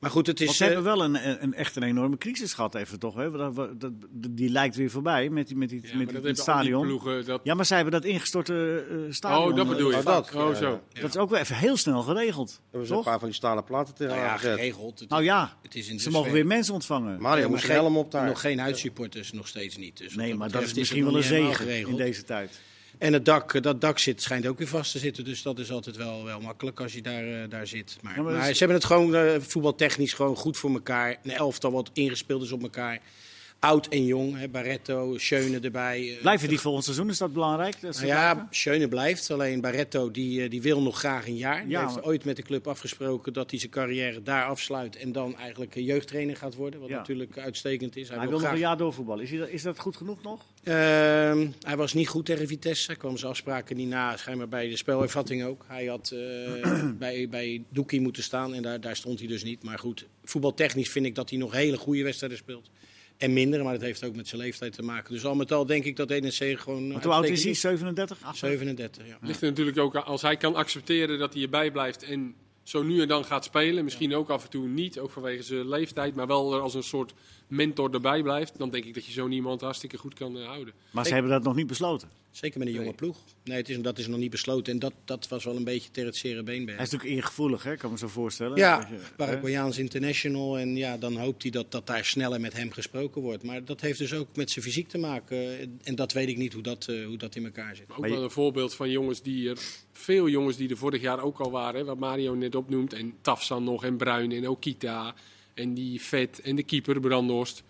Maar goed, het is... Want ze eh, hebben wel een, een, een echt een enorme crisis gehad even toch. Hè? Dat, dat, dat- die lijkt weer voorbij met, die, met, die, Ja, met, die- het stadion. ploegen. Dat... Ja, maar zij hebben dat ingestorte eh, stadion. Oh, dat eh, bedoel je. Oh, dat. Oh, zo. ja. Dat is ook weer even heel snel geregeld. Hebben ze een paar van die stalen platen tegen nou ja, geregeld. Het, Nou ja, het is in ze mogen weer mensen ontvangen. Mario moest helm op daar. Nog geen uitsupporters, nog steeds niet. Dus Nee, maar dat is misschien wel een zegen in deze tijd. En het dak, eh, dat dak zit, schijnt ook weer vast te zitten. Dus dat is altijd wel, wel makkelijk als je daar, eh, daar zit. Maar, Ja, maar maar dat is- ze hebben het gewoon eh, voetbaltechnisch gewoon goed voor elkaar. Een elftal wat ingespeeld is op elkaar. Oud en jong. Hè, Barretto, Schöne erbij. eh, Blijven die volgend seizoen? Is dat belangrijk? Dat nou ja? Schöne blijft. Alleen Barretto die, eh, die wil nog graag een jaar. Ja, heeft ooit met de club afgesproken dat hij zijn carrière daar afsluit. En dan eigenlijk een jeugdtrainer gaat worden. Wat Ja. natuurlijk uitstekend is. Hij wil nog een jaar doorvoetballen. Is, hij dat- is dat goed genoeg nog? Ehm, hij was niet goed tegen Vitesse. Hij kwam zijn afspraken niet na, schijnbaar bij de spelervatting ook. Hij had eh, bij, bij Doekie moeten staan en daar, daar stond hij dus niet. Maar goed, voetbaltechnisch vind ik dat hij nog hele goede wedstrijden speelt. En minder, maar dat heeft ook met zijn leeftijd te maken. Dus al met al denk ik dat NEC gewoon... Want hoe oud is hij? uitstekend 37? is. 37, ja. Ligt er natuurlijk ook aan- als hij kan accepteren dat hij erbij blijft en zo nu en dan gaat spelen. Misschien ook af en toe niet, ook vanwege zijn leeftijd, maar wel er als een soort mentor erbij blijft. Dan denk ik dat je zo iemand hartstikke goed kan eh, houden. Maar ze hebben dat nog niet besloten. Zeker met een jonge Nee. ploeg. Nee, het is, dat is nog niet besloten. En dat, dat was wel een beetje ter het zere been bij Hij is natuurlijk ingevoelig, hè? kan me zo voorstellen. Ja? Paraguayaans international. En ja, dan hoopt hij dat, dat daar sneller met hem gesproken wordt. Maar dat heeft dus ook met zijn fysiek te maken. En dat weet ik niet hoe dat, eh, hoe dat in elkaar zit. Maar ook Maar je- wel een voorbeeld van jongens die er, veel jongens die er vorig jaar ook al waren, hè, wat Mario net opnoemt. En Tafsan nog, en Bruin, en Okita, en die Vet, en de keeper Brandhorst.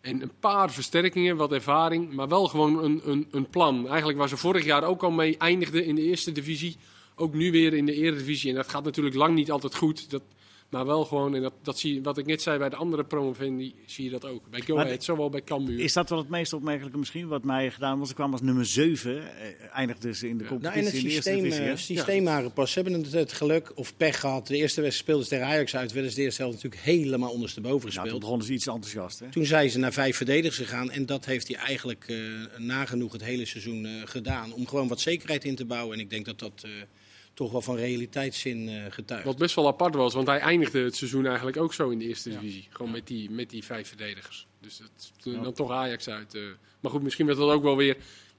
En een paar versterkingen, wat ervaring, maar wel gewoon een, een, een plan. Eigenlijk waar ze vorig jaar ook al mee eindigden in de eerste divisie, ook nu weer in de eredivisie. En dat gaat natuurlijk lang niet altijd goed, dat, maar wel gewoon, en dat, dat zie je, wat ik net zei bij de andere promovendi, zie je dat ook. Bij Go Ahead, zowel bij Cambuur. Is dat wel het meest opmerkelijke misschien wat mij gedaan was? Ze kwamen als nummer 7, eh, eindigden ze in de Ja. competitie Nou, en het in de eerste systeem, divisie. eh, hè? systeem waren pas. Ze hebben het, het geluk of pech gehad. De eerste wedstrijd speelden ze tegen Ajax uit. Werden ze de eerste helft natuurlijk helemaal ondersteboven Nou, toen gespeeld. begonnen ze iets enthousiast. Hè? Toen zijn ze naar vijf verdedigers gegaan. En dat heeft hij eigenlijk eh, nagenoeg het hele seizoen eh, gedaan. Om gewoon wat zekerheid in te bouwen. En ik denk dat dat eh, toch wel van realiteitszin eh getuigt. Wat best wel apart was, want hij eindigde het seizoen eigenlijk ook zo in de eerste Ja. divisie. Gewoon met, die, met die vijf verdedigers. Dus dat, Ja. dan toch Ajax uit. eh. Maar goed, misschien werd dat ook wel weer...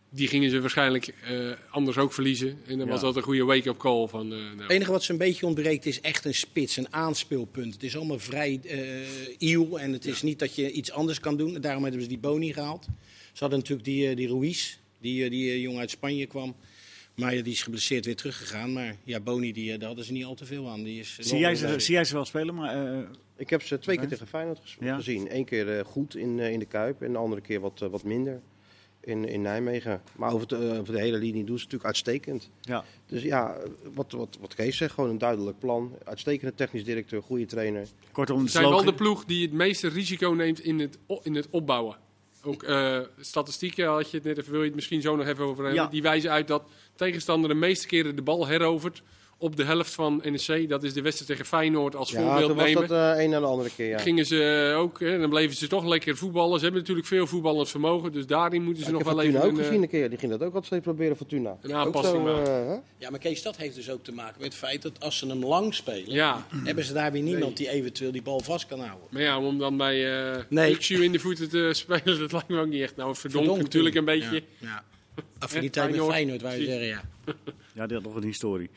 Die gingen ze waarschijnlijk eh, anders ook verliezen. En dan Ja. was dat een goede wake-up call van... eh, nou, Het enige wat ze een beetje ontbreekt is echt een spits, een aanspeelpunt. Het is allemaal vrij eh iel en het is niet dat je iets anders kan doen. Daarom hebben ze die Boni gehaald. Ze hadden natuurlijk die, eh, die Ruiz, die, die jongen uit Spanje kwam. Maar ja, die is geblesseerd weer teruggegaan. Maar ja, Boni, die, eh, daar hadden ze niet al te veel aan. Die is, Zie jij, ze, zie jij ze wel spelen? Maar, eh, Ik heb ze twee keer tegen Feyenoord Ja. gezien. Eén keer eh, goed in, eh, in de Kuip en de andere keer wat, wat minder in, in Nijmegen. Maar over, het, eh, over de hele linie doen ze natuurlijk uitstekend. ja. Dus ja, wat, wat, wat Kees zegt, gewoon een duidelijk plan. Uitstekende technisch directeur, goede trainer. Kortom, Ze de zijn wel de ploeg die het meeste risico neemt in het, in het opbouwen. Ook eh, statistieken had je het net even, wil je het misschien zo nog even over hebben. Ja. Die wijzen uit dat tegenstander de meeste keren de bal herovert op de helft van NEC. Dat is de wedstrijd tegen Feyenoord als Ja, voorbeeld toen was nemen. dat eh een en de andere keer. Ja. Gingen ze ook, hè, dan bleven ze toch lekker voetballen. Ze hebben natuurlijk veel voetballend vermogen, dus daarin moeten ze nog wel Fortuna even ook een, eh, gezien een keer. Die ging dat ook altijd proberen, Fortuna. aanpassing Ook zo, eh? Ja, maar Kees, dat heeft dus ook te maken met het feit dat als ze hem lang spelen, Ja, hebben ze daar weer niemand Nee. die eventueel die bal vast kan houden. maar ja, om dan bij eh Nee. Uxu in de voeten te spelen, dat lijkt me ook niet echt. Nou, verdonk natuurlijk een beetje. Ja, ja. Affiniteit met Feyenoord. Feyenoord, wou je zeggen, ja. Ja, die had nog een historie.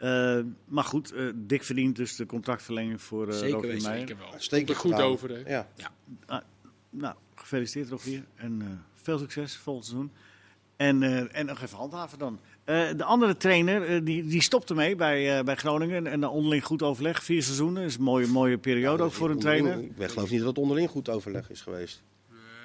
Eh, maar goed, eh, dik verdient dus de contractverlenging voor uh, Zeker Rogier Meijer. Zeker wel. Komt er goed gedaan. over, hè. Ja. Nou, gefeliciteerd Rogier. En eh, veel succes volgend seizoen. En, eh, en nog even handhaven dan. Eh, de andere trainer, die, die stopte mee bij, eh, bij Groningen. En onderling goed overleg. Vier seizoenen. is een mooie, mooie periode ook voor een trainer. Ik geloof niet dat het onderling goed overleg is geweest.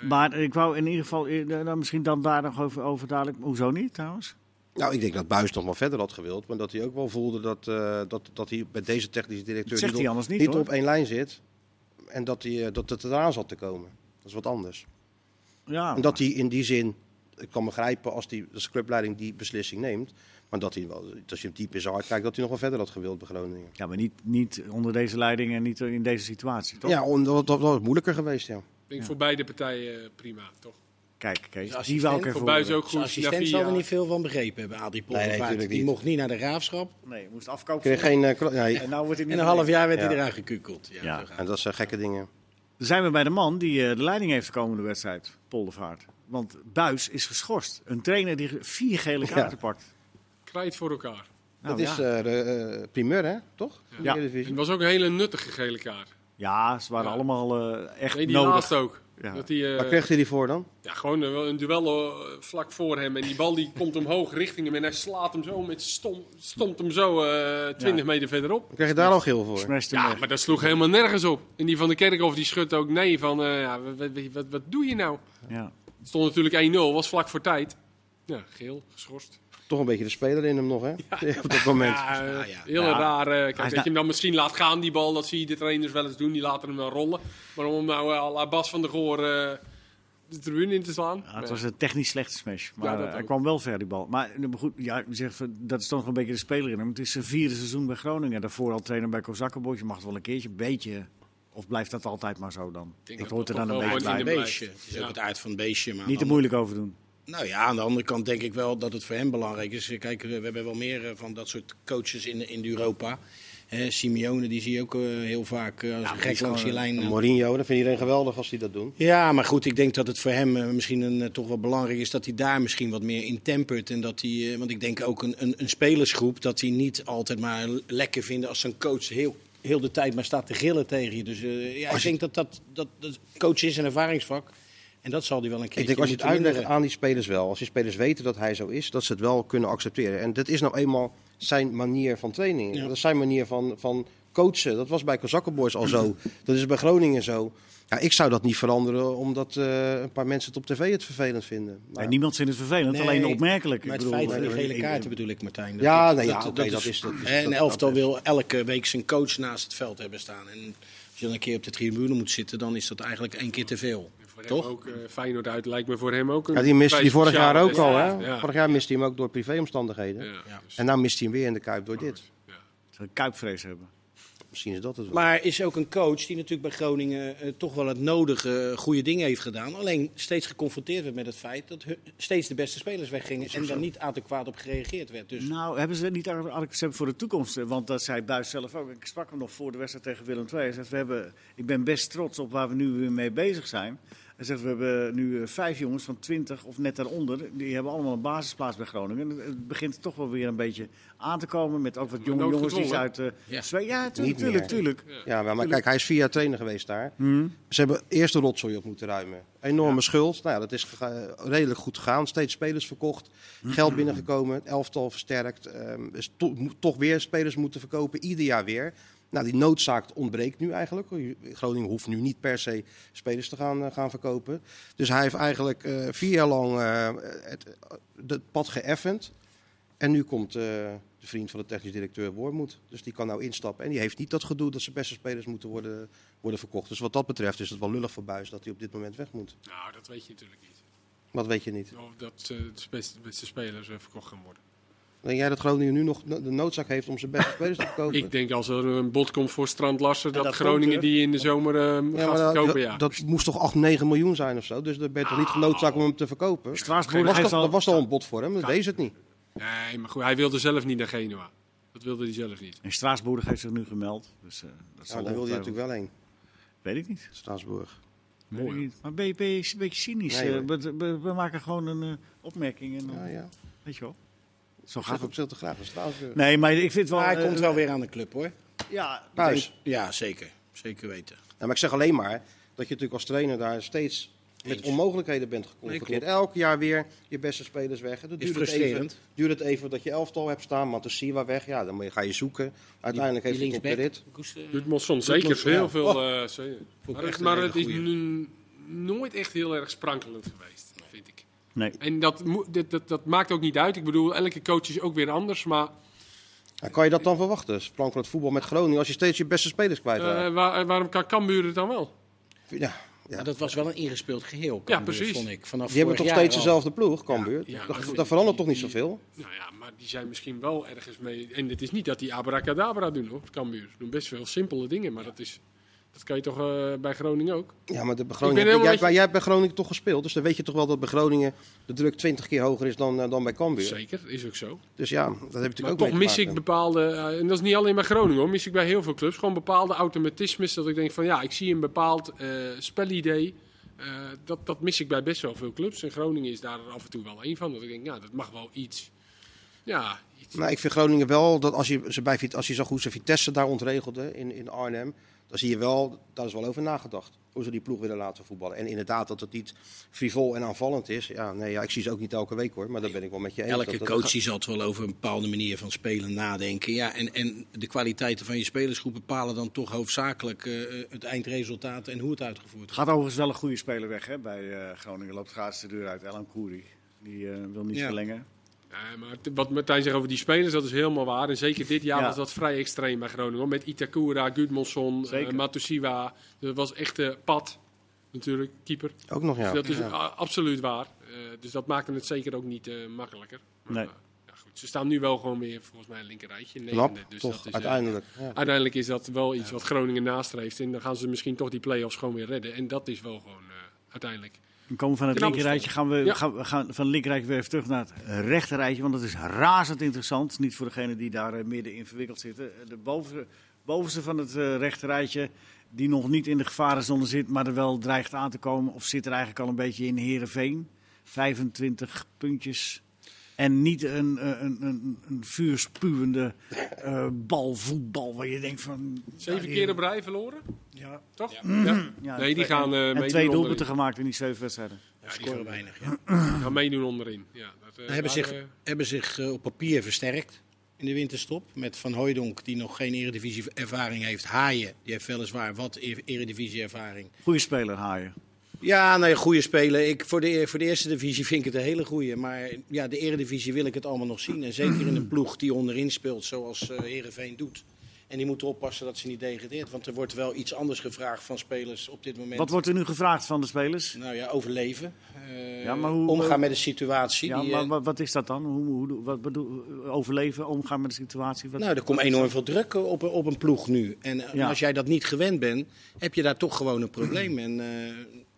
Maar ik wou in ieder geval, eh, nou, misschien dan daar nog over, over dadelijk. Hoezo niet trouwens? Nou, ik denk dat Buis nog wel verder had gewild. Maar dat hij ook wel voelde dat, eh, dat, dat hij bij deze technische directeur Dat zegt niet, hij op, anders niet, op één lijn zit. En dat, hij, eh, dat het eraan zat te komen. Dat is wat anders. Ja, En dat hij in die zin, ik kan begrijpen als, die, als de clubleiding die beslissing neemt. Maar dat hij wel, als je hem diep in zijn hart kijkt, dat hij nog wel verder had gewild bij Groningen. ja maar niet, niet onder deze leiding en niet in deze situatie, toch? Ja, dat, dat was moeilijker geweest, ja. Ik denk voor beide partijen eh, prima, toch? Kijk, Kees, Zijn die wou ik even Buis horen. ook Zijn goed. assistent zal er niet veel van begrepen hebben, Adrie Nee, nee, natuurlijk die niet. mocht niet naar de graafschap. Nee, je moest afkopen. Kreeg geen, eh, nee. En nou wordt hij En een half jaar werd Ja. hij eruit gekukeld. Ja, Ja. En dat zijn gekke dingen. Dan zijn we bij de man die eh, de leiding heeft de komende wedstrijd, Poldervaart. Want Buis is geschorst. Een trainer die vier gele kaarten pakt. Krijt voor elkaar. Nou, dat is ja. eh, de eh, primeur, hè? Toch? In Ja. Het was ook een hele nuttige gele kaart. ja, ze waren Ja. allemaal echt Nee, die nodig. laatste ook. Ja. Dat die, eh, Waar kreeg hij die voor dan? ja, gewoon een, een duel eh, vlak voor hem. En die bal die komt omhoog richting hem. En hij slaat hem zo met stom, stomt hem zo eh 20 Ja. meter verderop. Dan kreeg je daar al geel voor. Ja, weg. maar dat sloeg helemaal nergens op. En die van de Kerkhof die schudt ook nee van, eh, ja, wat, wat, wat, wat doe je nou? Ja. Het stond natuurlijk 1-0, was vlak voor tijd. Ja, geel, geschorst. Toch een beetje de speler in hem nog, hè? Op dat moment. Ja, Ja, ja. heel Ja. raar. eh, kijk, dat na- je hem dan misschien laat gaan, die bal, dat zie je de trainers wel eens doen. Die laten hem dan rollen. Maar om hem nou eh, à la Bas van der Goor eh, de tribune in te slaan. Ja, het was een technisch slechte smash. Maar Ja, dat hij kwam wel ver, die bal. Maar maar goed, ja, zegt, dat is toch nog een beetje de speler in hem. Het is zijn vierde seizoen bij Groningen. Daarvoor al trainer bij Kozakkenboys. Je mag het wel een keertje een beetje Of blijft dat altijd maar zo dan? Ik dat hoort er dan een beetje wel bij. Het is ook Ja. het aard van het beestje. Maar Niet te moeilijk over doen. Nou ja, aan de andere kant denk ik wel dat het voor hem belangrijk is. Kijk, we hebben wel meer eh, van dat soort coaches in, in Europa. Hè, Simeone, die zie je ook eh, heel vaak eh, als Ja, gek langs die lijn. eh. Mourinho, dat vindt iedereen geweldig als die dat doen. Ja, maar goed, ik denk dat het voor hem misschien een, toch wel belangrijk is dat hij daar misschien wat meer in tempert. En dat hij, want ik denk ook een, een, een spelersgroep, dat hij niet altijd maar lekker vinden als zijn coach heel, heel de tijd maar staat te gillen tegen je. Dus ja, ik je- denk dat dat, dat, dat coach is een ervaringsvak. En dat zal hij wel een keer Ik denk als je het uitlegt aan die spelers wel, als die spelers weten dat hij zo is, dat ze het wel kunnen accepteren. En dat is nou eenmaal zijn manier van training. Ja. Dat is zijn manier van, van coachen. Dat was bij Kozakkenboys al zo. Dat is bij Groningen zo. Ja, ik zou dat niet veranderen omdat eh, een paar mensen het op tv het vervelend vinden. Maar- Nee, niemand vindt het vervelend, Nee, alleen opmerkelijk. Maar Ik het bedoel, feit van die eh, gele kaarten bedoel ik, Martijn. Ja, nee, ja, dat is- dat is- hè, dat- Een elftal wil elke week zijn coach naast het veld hebben staan. En als je dan een keer op de tribune moet zitten, dan is dat eigenlijk één keer te veel. Voor hem Toch? ook, eh, Feyenoord uit lijkt me voor hem ook een Ja, die miste hij vorig jaar ook al. Hè? Vorig jaar miste hij hem ook door privéomstandigheden. Ja, Ja. dus- En nou mist hij hem weer in de Kuip door dit. ja. Ze een kuipvrees hebben. Misschien is dat het wel. Maar is ook een coach die natuurlijk bij Groningen eh, toch wel het nodige eh, goede dingen heeft gedaan. Alleen steeds geconfronteerd werd met het feit dat steeds de beste spelers weggingen. En daar niet adequaat op gereageerd werd. Dus Nou, hebben ze niet aangezet voor de toekomst? Want dat zei Buis zelf ook. Ik sprak hem nog voor de wedstrijd tegen Willem II. Hij zegt, we hebben, ik ben best trots op waar we nu weer mee bezig zijn. Hij zegt, we hebben nu eh, vijf jongens van 20 of net daaronder. Die hebben allemaal een basisplaats bij Groningen. En Het begint toch wel weer een beetje aan te komen. Met ook wat jonge jongens die uit... eh Ja. Zweden- ja, Niet tuurlijk, meer. tuurlijk, tuurlijk. Ja, maar, maar kijk, hij is vier jaar trainer geweest daar. Hm. Ze hebben eerst de rotzooi op moeten ruimen. Enorme schuld. Nou ja, dat is redelijk goed gegaan. Steeds spelers verkocht. Geld binnengekomen. Het elftal versterkt. Ehm dus to- toch weer spelers moeten verkopen. Ieder jaar weer. Nou, die noodzaak ontbreekt nu eigenlijk. Groningen hoeft nu niet per se spelers te gaan, eh, gaan verkopen. Dus hij heeft eigenlijk eh, vier jaar lang eh, het, het pad geëffend. En nu komt de vriend van de technisch directeur Wormoed. Dus die kan nou instappen. En die heeft niet dat gedoe dat zijn beste spelers moeten worden, worden verkocht. Dus wat dat betreft is het wel lullig voor Buis dat hij op dit moment weg moet. Nou, dat weet je natuurlijk niet. Wat weet je niet. Of dat de beste, spelers verkocht gaan worden. Denk jij dat Groningen nu nog no- de noodzaak heeft om zijn beste spelers te verkopen? Ik denk als er een bod komt voor Strand Larsen, dat, dat Groningen komt, die in de zomer eh, ja, gaat dat, verkopen. Ja. dat moest toch 8, 9 miljoen zijn of zo? Dus dan ben je toch niet genoodzaakt om hem te verkopen? Straatsburg was heeft dat, al... dat was al een bod voor hem, dat deed ze het niet. Nee, maar goed, hij wilde zelf niet naar Genua. Dat wilde hij zelf niet. En Straatsburg heeft zich nu gemeld. Dus, eh, dat Ja, daar wil hij natuurlijk wel heen, Weet ik niet. Straatsburg. Niet. Maar ben je, ben je een beetje cynisch? Nee, eh, we, we- we maken gewoon een eh, opmerking. En, dan- Ja, ja. Weet je wel. Zo Ik gaat het. op zich te graag. Nee, maar ik vind wel... maar hij eh, komt wel weer aan de club hoor. Ja. Ja, zeker. Zeker weten. Ja, maar ik zeg alleen maar dat je natuurlijk als trainer daar steeds met onmogelijkheden bent geconfronteerd. Elk jaar weer je beste spelers weg. Is duurt het, even, duurt het even dat je elftal hebt staan. Matusiwa weg, ja, dan ga je zoeken. Uiteindelijk heeft Die hij op eh, zeker. Heel ja. veel. Oh. eh, zeker. Vond ik maar echt het, een maar het is nu nooit echt heel erg sprankelend geweest. Nee. En dat, moet- dat, dat, dat maakt ook niet uit. Ik bedoel, elke coach is ook weer anders. Maar kan je dat dan verwachten? Sprankelend voetbal met Groningen als je steeds je beste spelers kwijtraakt. eh, waar- waarom kan Cambuur het dan wel? ja, ja. Maar dat was wel een ingespeeld geheel. Ja, precies. Vond ik. Vanaf Die hebben toch steeds al. dezelfde ploeg, Cambuur. Ja, Dat- dat, verandert die- toch niet die- zoveel? Nou ja, maar die zijn misschien wel ergens mee. En het is niet dat die abracadabra doen hoor, Cambuur. Ze doen best veel simpele dingen, maar dat, is, dat kan je toch eh, bij Groningen ook? Ja, maar de Groningen, jij, met je- maar jij hebt bij Groningen toch gespeeld. Dus dan weet je toch wel dat bij Groningen de druk 20 keer hoger is dan, eh, dan bij Cambuur. Zeker, is ook zo. Dus ja, dat heb je natuurlijk Maar ook toch mis ik bepaalde, eh, en dat is niet alleen bij Groningen hoor, mis ik bij heel veel clubs, gewoon bepaalde automatismes. Dat ik denk van ja, ik zie een bepaald spelidee. Dat, dat mis ik bij best wel veel clubs. En Groningen is daar af en toe wel één van. Dat ik denk, ja, dat mag wel iets. Ja, iets. Nou, ik vind Groningen wel dat als je, ze bij, als je zo goed zijn Vitesse daar ontregelde in, in Arnhem, dan zie je wel, daar is wel over nagedacht. Hoe ze die ploeg willen laten voetballen. En inderdaad dat het niet frivol en aanvallend is. Ja, nee, ja, ik zie ze ook niet elke week hoor, maar dat ben ik wel met je eens. Elke Dat- dat- coach die zal wel over een bepaalde manier van spelen nadenken. Ja, en, en de kwaliteiten van je spelersgroep bepalen dan toch hoofdzakelijk eh, het eindresultaat en hoe het uitgevoerd wordt. Gaat overigens wel een goede speler weg hè, bij eh, Groningen. Loopt gratis de deur uit. Elan Kouri. Die eh, wil niet Ja. verlengen. Ja, maar wat Martijn zegt over die spelers, dat is helemaal waar. En zeker dit jaar Ja. was dat vrij extreem bij Groningen. Met Itakura, Gudmundsson, Zeker. uh, Matusiwa. Dat was echt eh pad, natuurlijk, keeper. Ook nog, ja. Dus dat is Ja. absoluut waar. Eh, dus dat maakte het zeker ook niet eh, makkelijker. Maar, Nee. eh, ja. goed, ze staan nu wel gewoon weer volgens mij een linkerrijtje. Dus toch, dat is, eh, uiteindelijk. Ja. uiteindelijk is dat wel iets wat Groningen nastreeft. En dan gaan ze misschien toch die play-offs gewoon weer redden. En dat is wel gewoon eh, uiteindelijk. We komen van het linkerrijtje, gaan we, Ja. gaan, we gaan van het linkerrijtje weer even terug naar het rechterrijtje. Want dat is razend interessant. Niet voor degenen die daar eh, middenin verwikkeld zitten. De bovenste, bovenste van het eh, rechterrijtje, die nog niet in de gevarenzone zit, maar er wel dreigt aan te komen. Of zit er eigenlijk al een beetje in Heerenveen. 25 puntjes. En niet een, eh, een, een, een vuurspuwende eh bal, voetbal, waar je denkt van... Zeven ja, keer op rij verloren, Ja. toch? Ja. Ja. Ja, Nee, die twee- gaan, eh, En meedoen twee doelpunten gemaakt in die zeven wedstrijden. Ja, scoren weinig. Ja. Die gaan meedoen onderin. Ja, dat, eh, Hebben zich, hebben zich op papier versterkt in de winterstop. Met Van Hooijdonk, die nog geen eredivisie-ervaring heeft. Haaien, die heeft weliswaar wat e- eredivisie-ervaring. Goeie speler, Haaien. Ja, nou ja, goede speler. Ik, voor, de, voor de eerste divisie vind ik het een hele goede. Maar ja, de eredivisie wil ik het allemaal nog zien. En zeker in een ploeg die onderin speelt, zoals eh Heerenveen doet. En die moeten oppassen dat ze niet degradeert. Want er wordt wel iets anders gevraagd van spelers op dit moment. Wat wordt er nu gevraagd van de spelers? Nou ja, overleven. Eh, Ja, maar hoe- omgaan met de situatie. Ja, die, maar eh, wat, wat is dat dan? Hoe, hoe, wat bedoel, overleven, omgaan met de situatie? Wat, Nou, er komt enorm veel druk op, op een ploeg nu. En Ja. als jij dat niet gewend bent, heb je daar toch gewoon een probleem. En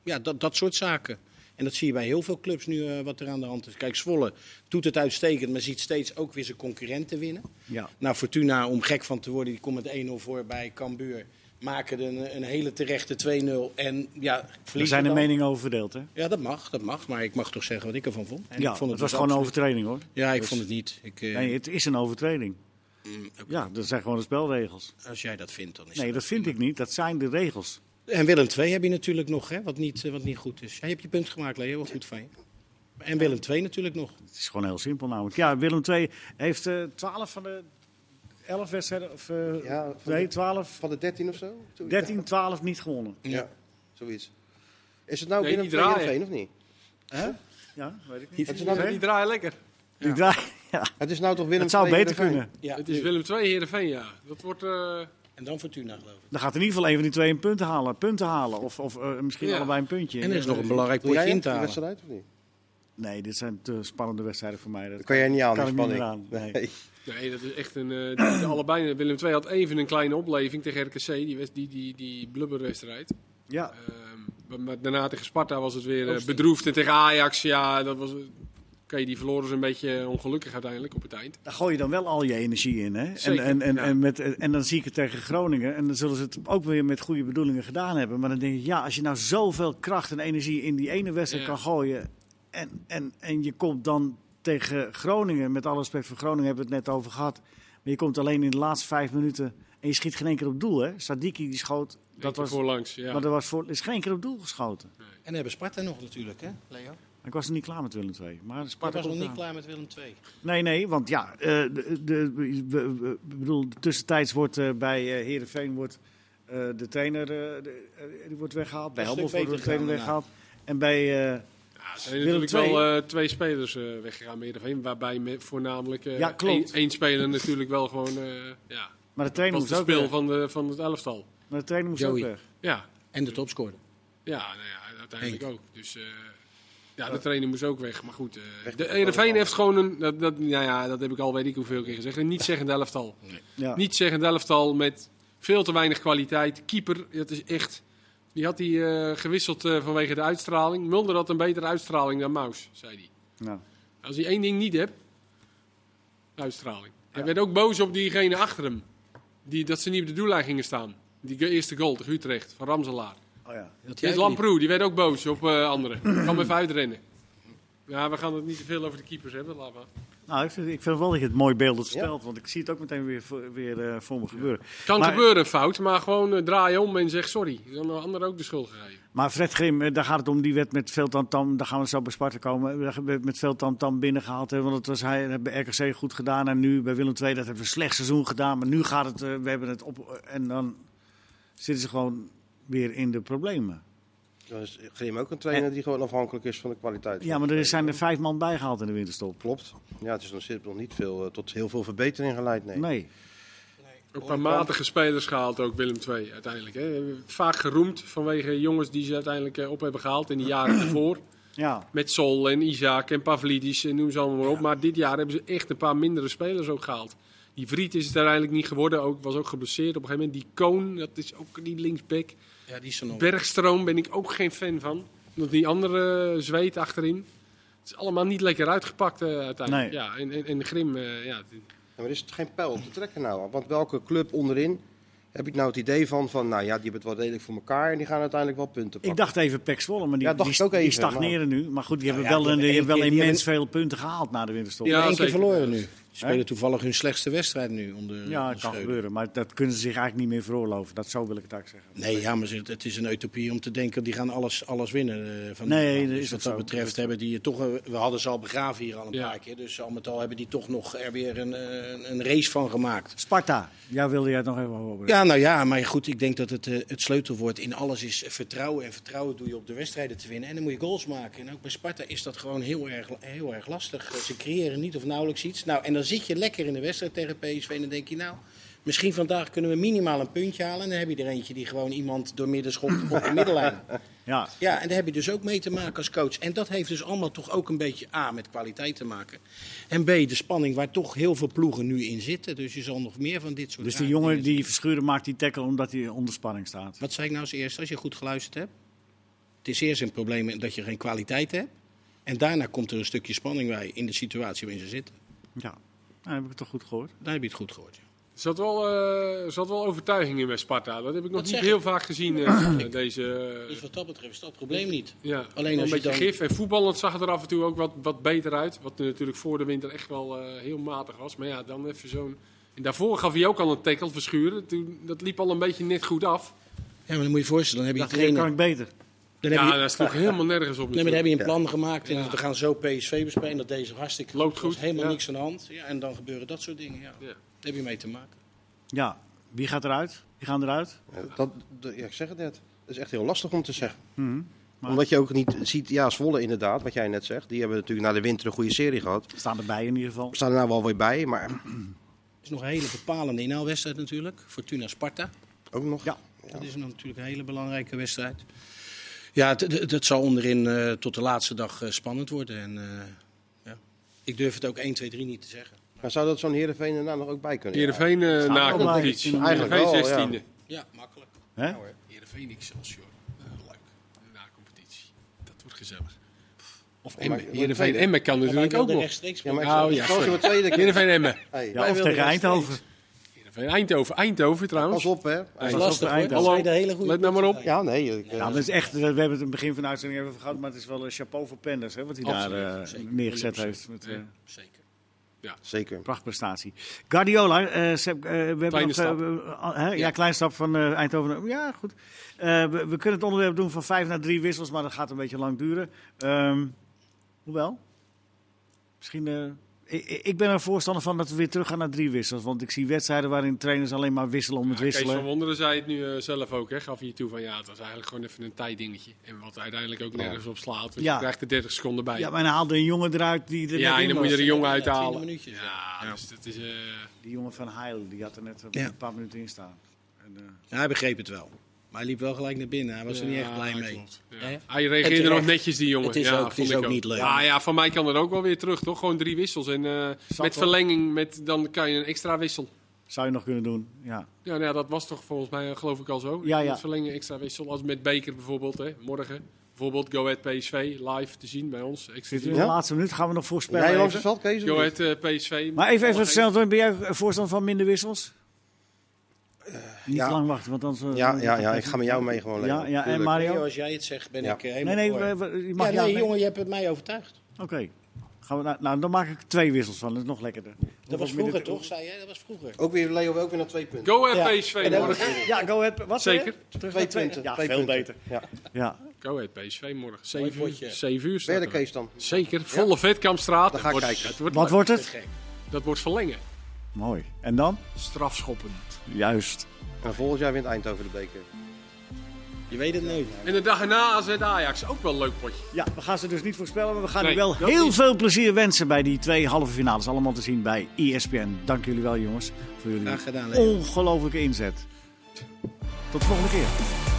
ja, dat, dat soort zaken. En dat zie je bij heel veel clubs nu eh, wat er aan de hand is. Kijk, Zwolle doet het uitstekend, maar ziet steeds ook weer zijn concurrenten winnen. ja. Nou, Fortuna, om gek van te worden, die komt met 1-0 voor bij Cambuur. Maken een, een hele terechte 2-0 en ja, Er zijn de meningen over verdeeld, hè? Ja, dat mag, dat mag. Maar ik mag toch zeggen wat ik ervan vond. En ja, ik vond het was dus gewoon een overtreding, hoor. Ja, ik Dus- vond het niet. Ik, eh, Nee, het is een overtreding. mm. Ja, dat zijn gewoon de spelregels. Als jij dat vindt, dan is Nee, dat vind ik niet. Dat zijn de regels. En Willem II heb je natuurlijk nog, hè, wat, niet, eh, wat niet goed is. Ja, je hebt je punt gemaakt, Leo, wat goed van je. En Willem II natuurlijk nog. Het is gewoon heel simpel namelijk. Ja, Willem II heeft eh 12 van de 11 wedstrijden, of eh, Ja, van nee, de- 12, Van de 13 of zo? 13, 12 niet gewonnen. Ja, zoiets. Is het nou Nee, binnen die twee draaien. of niet? Hè? Ja, weet ik niet. Het is nou, die draaien lekker. Die ja, het is nou toch Willem het zou beter Heerenveen? kunnen. Ja, Het is Willem II, Heerenveen, ja. Dat wordt... eh, En dan Fortuna, geloof ik. Dan gaat in ieder geval een van die twee een punten halen. Punten halen. Of, of eh, misschien Ja. allebei een puntje. En er is nog een Eh, belangrijk Doe jij potje in te halen. wedstrijd of niet? Nee, dit zijn te spannende wedstrijden voor mij. Dat Dat kan jij niet aan, kan niet spanning. aan. Nee. Nee. Nee, dat is echt een. eh, allebei. Willem II had even een kleine opleving tegen RKC, die, die, die, die blubberwedstrijd. Ja, Ehm, maar daarna tegen Sparta was het weer bedroefd. En tegen Ajax, ja, dat was. Oké, die verloren ze een beetje ongelukkig uiteindelijk op het eind. daar gooi je dan wel al je energie in. Hè? Zeker, en, en, en, ja. en, met, en dan zie ik het tegen Groningen. En dan zullen ze het ook weer met goede bedoelingen gedaan hebben. Maar dan denk ik, ja, als je nou zoveel kracht en energie in die ene wedstrijd Ja. kan gooien. En, en, en je komt dan tegen Groningen, met alle respect voor Groningen hebben we het net over gehad. Maar je komt alleen in de laatste vijf minuten en je schiet geen één keer op doel. Hè? Sadiki die schoot, dat was, voorlangs. Ja. maar dat was voor, er is geen keer op doel geschoten. En dan hebben Sparta nog natuurlijk, hè, Leo? Ik was er niet klaar met Willem II. Maar Sparta was nog niet klaar met Willem II. Nee, nee, want ja, eh, de, de, we- we- we- ik bedoel, tussentijds wordt eh, bij eh Heerenveen wordt, eh, de trainer de- die wordt weggehaald. Bij Helmond wordt de trainer weggehaald. En bij, eh, Ja, er zijn Willem natuurlijk wel II. eh, twee spelers eh, weggegaan bij Heerenveen. Waarbij me, voornamelijk eh, Ja, klopt. één, één speler natuurlijk wel gewoon. eh ja, maar de trainer moest de ook speel van, de, van het elftal. Maar de trainer moest Joey. ook weg. Ja, En de topscorer. ja, nou ja uiteindelijk Henk. ook. Dus eh, ja, de trainer moest ook weg. Maar goed, eh, Weg de Heerenveen heeft gewoon een. Dat, dat, nou ja, dat heb ik al weet ik hoeveel keer gezegd. Een niet-zeggend elftal. Ja. Niet zeggend elftal met veel te weinig kwaliteit. Keeper, dat is echt. Die had hij eh, gewisseld eh, vanwege de uitstraling. Mulder had een betere uitstraling dan Maus, zei hij. Nou, Als hij één ding niet hebt, uitstraling. Hij werd ook boos op diegene achter hem. Die, dat ze niet op de doellijn gingen staan. Die eerste goal tegen Utrecht van Ramselaar. Oh ja. Dat Lamproe, die werd ook boos op eh, anderen. Kan me even uitrennen. Ja, we gaan het niet te veel over de keepers hebben. Laat maar. Nou, ik vind, ik vind wel dat je het mooi beeld vertelt, want ik zie het ook meteen weer, voor- weer eh, voor me gebeuren. Kan Maar- gebeuren, een fout, maar gewoon eh, draai om en zeg sorry. Dan de ander ook de schuld gegeven. Maar Fred Grim, daar gaat het om, die werd met veel tamtam, daar gaan we zo bij Sparta komen, daar werd met veel tamtam binnengehaald. Hè, want het was hij dat bij RKC goed gedaan en nu bij Willem II, dat hebben we een slecht seizoen gedaan. Maar nu gaat het, we hebben het op, en dan zitten ze gewoon weer in de problemen. Dan is Grim ook een trainer die gewoon afhankelijk is van de kwaliteit. Ja, maar er zijn er vijf man bijgehaald in de winterstop. Klopt. Ja, het is nog, zit nog niet veel, eh, tot heel veel verbetering geleid. Nee. Nee. Ook een paar matige spelers gehaald, ook Willem II uiteindelijk. Hè. Vaak geroemd vanwege jongens die ze uiteindelijk eh, op hebben gehaald in de jaren ervoor. Ja. Met Sol en Isaac en Pavlidis en noem ze allemaal maar op. Maar dit jaar hebben ze echt een paar mindere spelers ook gehaald. Die Vriet is het uiteindelijk niet geworden. Ook, was ook geblesseerd op een gegeven moment. Die Koon, dat is ook die linksback. Ja, die is er nog. Bergstroom ben ik ook geen fan van. Nog die andere zweet achterin. Het is allemaal niet lekker uitgepakt eh, uiteindelijk. Nee. Ja, en, en, en Grim, eh, ja, Ja, maar er is geen pijl op te trekken nou. Want welke club onderin heb ik nou het idee van, van nou ja, die hebben het wel redelijk voor elkaar en die gaan uiteindelijk wel punten pakken. Ik dacht even Pek Zwolle, maar die, Ja, dacht die, ik ook die even, stagneren nu. Maar goed, die hebben ja, wel, een, die één hebben wel immens veel punten gehaald na de winterstop. Ja, Eén keer verloren nu. Spelen toevallig hun slechtste wedstrijd nu onder Ja, het kan gebeuren. Maar dat kunnen ze zich eigenlijk niet meer veroorloven. Dat zo wil ik het eigenlijk zeggen. Nee, ja, maar ze- het is een utopie om te denken die gaan alles, alles winnen. eh, van Nee, Dus is wat dat betreft hebben die toch, eh, we hadden ze al begraven hier al een Ja. paar keer. Dus al met al hebben die toch nog er weer een, eh, een race van gemaakt. Sparta, ja, wilde jij het nog even over? Ja, nou ja, maar goed, ik denk dat het, het sleutelwoord in alles is vertrouwen. En vertrouwen doe je op de wedstrijden te winnen. En dan moet je goals maken. En ook bij Sparta is dat gewoon heel erg, heel erg lastig. Ze creëren niet of nauwelijks iets. Nou, en dan zit je lekker in de wedstrijd tegen PSV en dan denk je, nou, misschien vandaag kunnen we minimaal een puntje halen. En dan heb je er eentje die gewoon iemand door midden schopt op de middenlijn. Ja, Ja, en daar heb je dus ook mee te maken als coach. En dat heeft dus allemaal toch ook een beetje A, met kwaliteit te maken. En B, de spanning waar toch heel veel ploegen nu in zitten. Dus je zal nog meer van dit soort dus die jongen die Verschuren maakt die tackle omdat hij onder spanning staat. wat zei ik nou als eerste, als je goed geluisterd hebt? Het is eerst een probleem dat je geen kwaliteit hebt. En daarna komt er een stukje spanning bij in de situatie waarin ze zitten. Ja, nou, heb ik het toch goed gehoord. Daar heb je het goed gehoord. ja. Er zat wel, eh, er zat wel overtuiging in bij Sparta. Dat heb ik nog Dat niet heel ik. vaak gezien. eh, deze, eh, Dus wat dat betreft is dat het probleem niet. ja, Alleen een als je beetje dan- gif. En voetballend zag het er af en toe ook wat, wat beter uit. Wat natuurlijk voor de winter echt wel eh, heel matig was. Maar ja, dan even zo'n... En daarvoor gaf hij ook al een tackle verschuren. Toen, dat liep al een beetje net goed af. Ja, maar dan moet je je voorstellen, dan heb je Dat trainer. kan ik beter. Dan Ja, je, dat sloeg helemaal nergens op. nee, maar dan heb je een plan gemaakt. En Ja. we gaan zo PSV bespelen. Dat deze hartstikke Loopt Er goed, helemaal ja. niks aan de hand. Ja, en dan gebeuren dat soort dingen. Ja. Ja. Daar heb je mee te maken. Ja, wie gaat eruit? Wie gaan eruit? Ja, dat, dat- ja, ik zeg het net. Dat is echt heel lastig om te zeggen. Mhm. Maar- Omdat je ook niet ziet, ja, Zwolle inderdaad, wat jij net zegt. Die hebben natuurlijk na de winter een goede serie gehad. Staan erbij in ieder geval. Staan er nou wel weer bij, maar Het is nog een hele bepalende inhaalwedstrijd natuurlijk. Fortuna Sparta. ook nog. Ja. Dat is natuurlijk een hele belangrijke wedstrijd. Ja, het, het, het zal onderin eh, tot de laatste dag eh, spannend worden. En, eh, ja. Ik durf het ook 1, 2, 3 niet te zeggen. Maar zou dat zo'n Heerenveen er nou nog ook bij kunnen? Heerenveen Staan na competitie. Eigenlijk Heerenveen wel, ja. 16e. Ja, makkelijk. Hè? Heerenveen Excelsior. Eh, leuk. Na competitie. Dat wordt gezellig. Of Emmen. Heerenveen. Emmen kan natuurlijk ook nog. rechtstreeks Ja, maar ik Oh, zou- ja, de tweede keer. Heerenveen Emmen. Hey, Ja, wij of tegen. Eindhoven. Eindhoven. Eindhoven trouwens. Pas op, hè. Dat Pas lastig. Eindhoven. Dat de hele goede Let nou maar op. Ja, nee. ik, eh, Ja, maar het is echt, we hebben het in het begin van de uitzending even gehad, maar het is wel een chapeau voor Penders, hè, wat hij Absoluut, daar eh, zeker. neergezet 100%. heeft. Met, eh, Ja. Zeker. Zeker. prachtprestatie. Guardiola, eh, eh, we hebben Kleine nog, eh, stap. eh, ja, kleine stap van eh, Eindhoven. Ja, goed. Eh, we, we kunnen het onderwerp doen van vijf naar drie wissels, maar dat gaat een beetje lang duren. Ehm, hoewel, misschien... ik, ik ben er voorstander van dat we weer terug gaan naar drie wissels. Want ik zie wedstrijden waarin trainers alleen maar wisselen om het Ja, Kees wisselen. van Wonderen zei het nu eh, zelf ook, hè, gaf hij toe van ja, het was eigenlijk gewoon even een tijddingetje. En wat uiteindelijk ook nergens op slaat, want Ja. je krijgt er 30 seconden bij. Ja, maar hij haalde een jongen eruit die er Ja, en dan moet je er een jongen uithalen. 20 minuutjes, Ja, ja. dus dat is... eh, Die jongen van Heil, die had er net Ja. een paar minuten in staan. En, eh, Ja, hij begreep het wel. Maar hij liep wel gelijk naar binnen. Hij was er niet ja, echt blij mee. Ja. Hij reageerde nog netjes, die jongen. Het is ja, ook- het is ook niet leuk. Ja, ja, van mij kan dat ook wel weer terug, toch? Gewoon drie wissels. En eh, met verlenging, met, dan kan je een extra wissel. zou je nog kunnen doen, ja. Ja, nou ja, dat was toch volgens mij, eh, geloof ik, al zo. Ja, ja. Met verlengen, extra wissel. Als met Beker bijvoorbeeld, hè, morgen. Bijvoorbeeld Go Ahead PSV, live te zien bij ons. Zit in de Ja? laatste minuut, gaan we nog voorspellen. Of Go? Ahead eh, PSV. Maar even, even snel. Ben jij voorstander van minder wissels? Niet ja. lang wachten, want anders... eh, Ja, ja, ja, ik ga met jou mee gewoon. Ja, ja, en. Mario? Als jij het zegt, ben Ja. ik eh, helemaal Nee, nee, voor. we- we- je mag Ja, jou nee, mee. jongen, je hebt het mij overtuigd. Oké. Gaan we naar- Nou, dan maak ik twee wissels van. Dat is nog lekkerder. Dat was vroeger, minuten- toch? Zei jij? Dat was vroeger. Ook weer, Leo, ook weer naar twee punten. Go Ahead Ja. PSV morgen. Ja, go ahead. Wat zei je? Zeker. Terug Twee punten. Ja, twee veel punten. beter. Ja. Ja. Go Ahead PSV morgen. Mooi 7 uur. potje. 7 uur. Kees dan. Zeker. Volle Vetkampstraat. Dan ga ik kijken. Wat wordt het? gek. Dat wordt verlengen. Mooi. En dan? Strafschoppen. Juist. En volgend jaar wint Eindhoven de beker. Je weet het nooit. En de dag erna AZ Ajax. Ook wel een leuk potje. Ja, we gaan ze dus niet voorspellen, maar we gaan Nee, u wel heel niet. veel plezier wensen bij die twee halve finales. Allemaal te zien bij ESPN. Dank jullie wel, jongens, voor jullie gedaan, ongelofelijke inzet. Tot de volgende keer.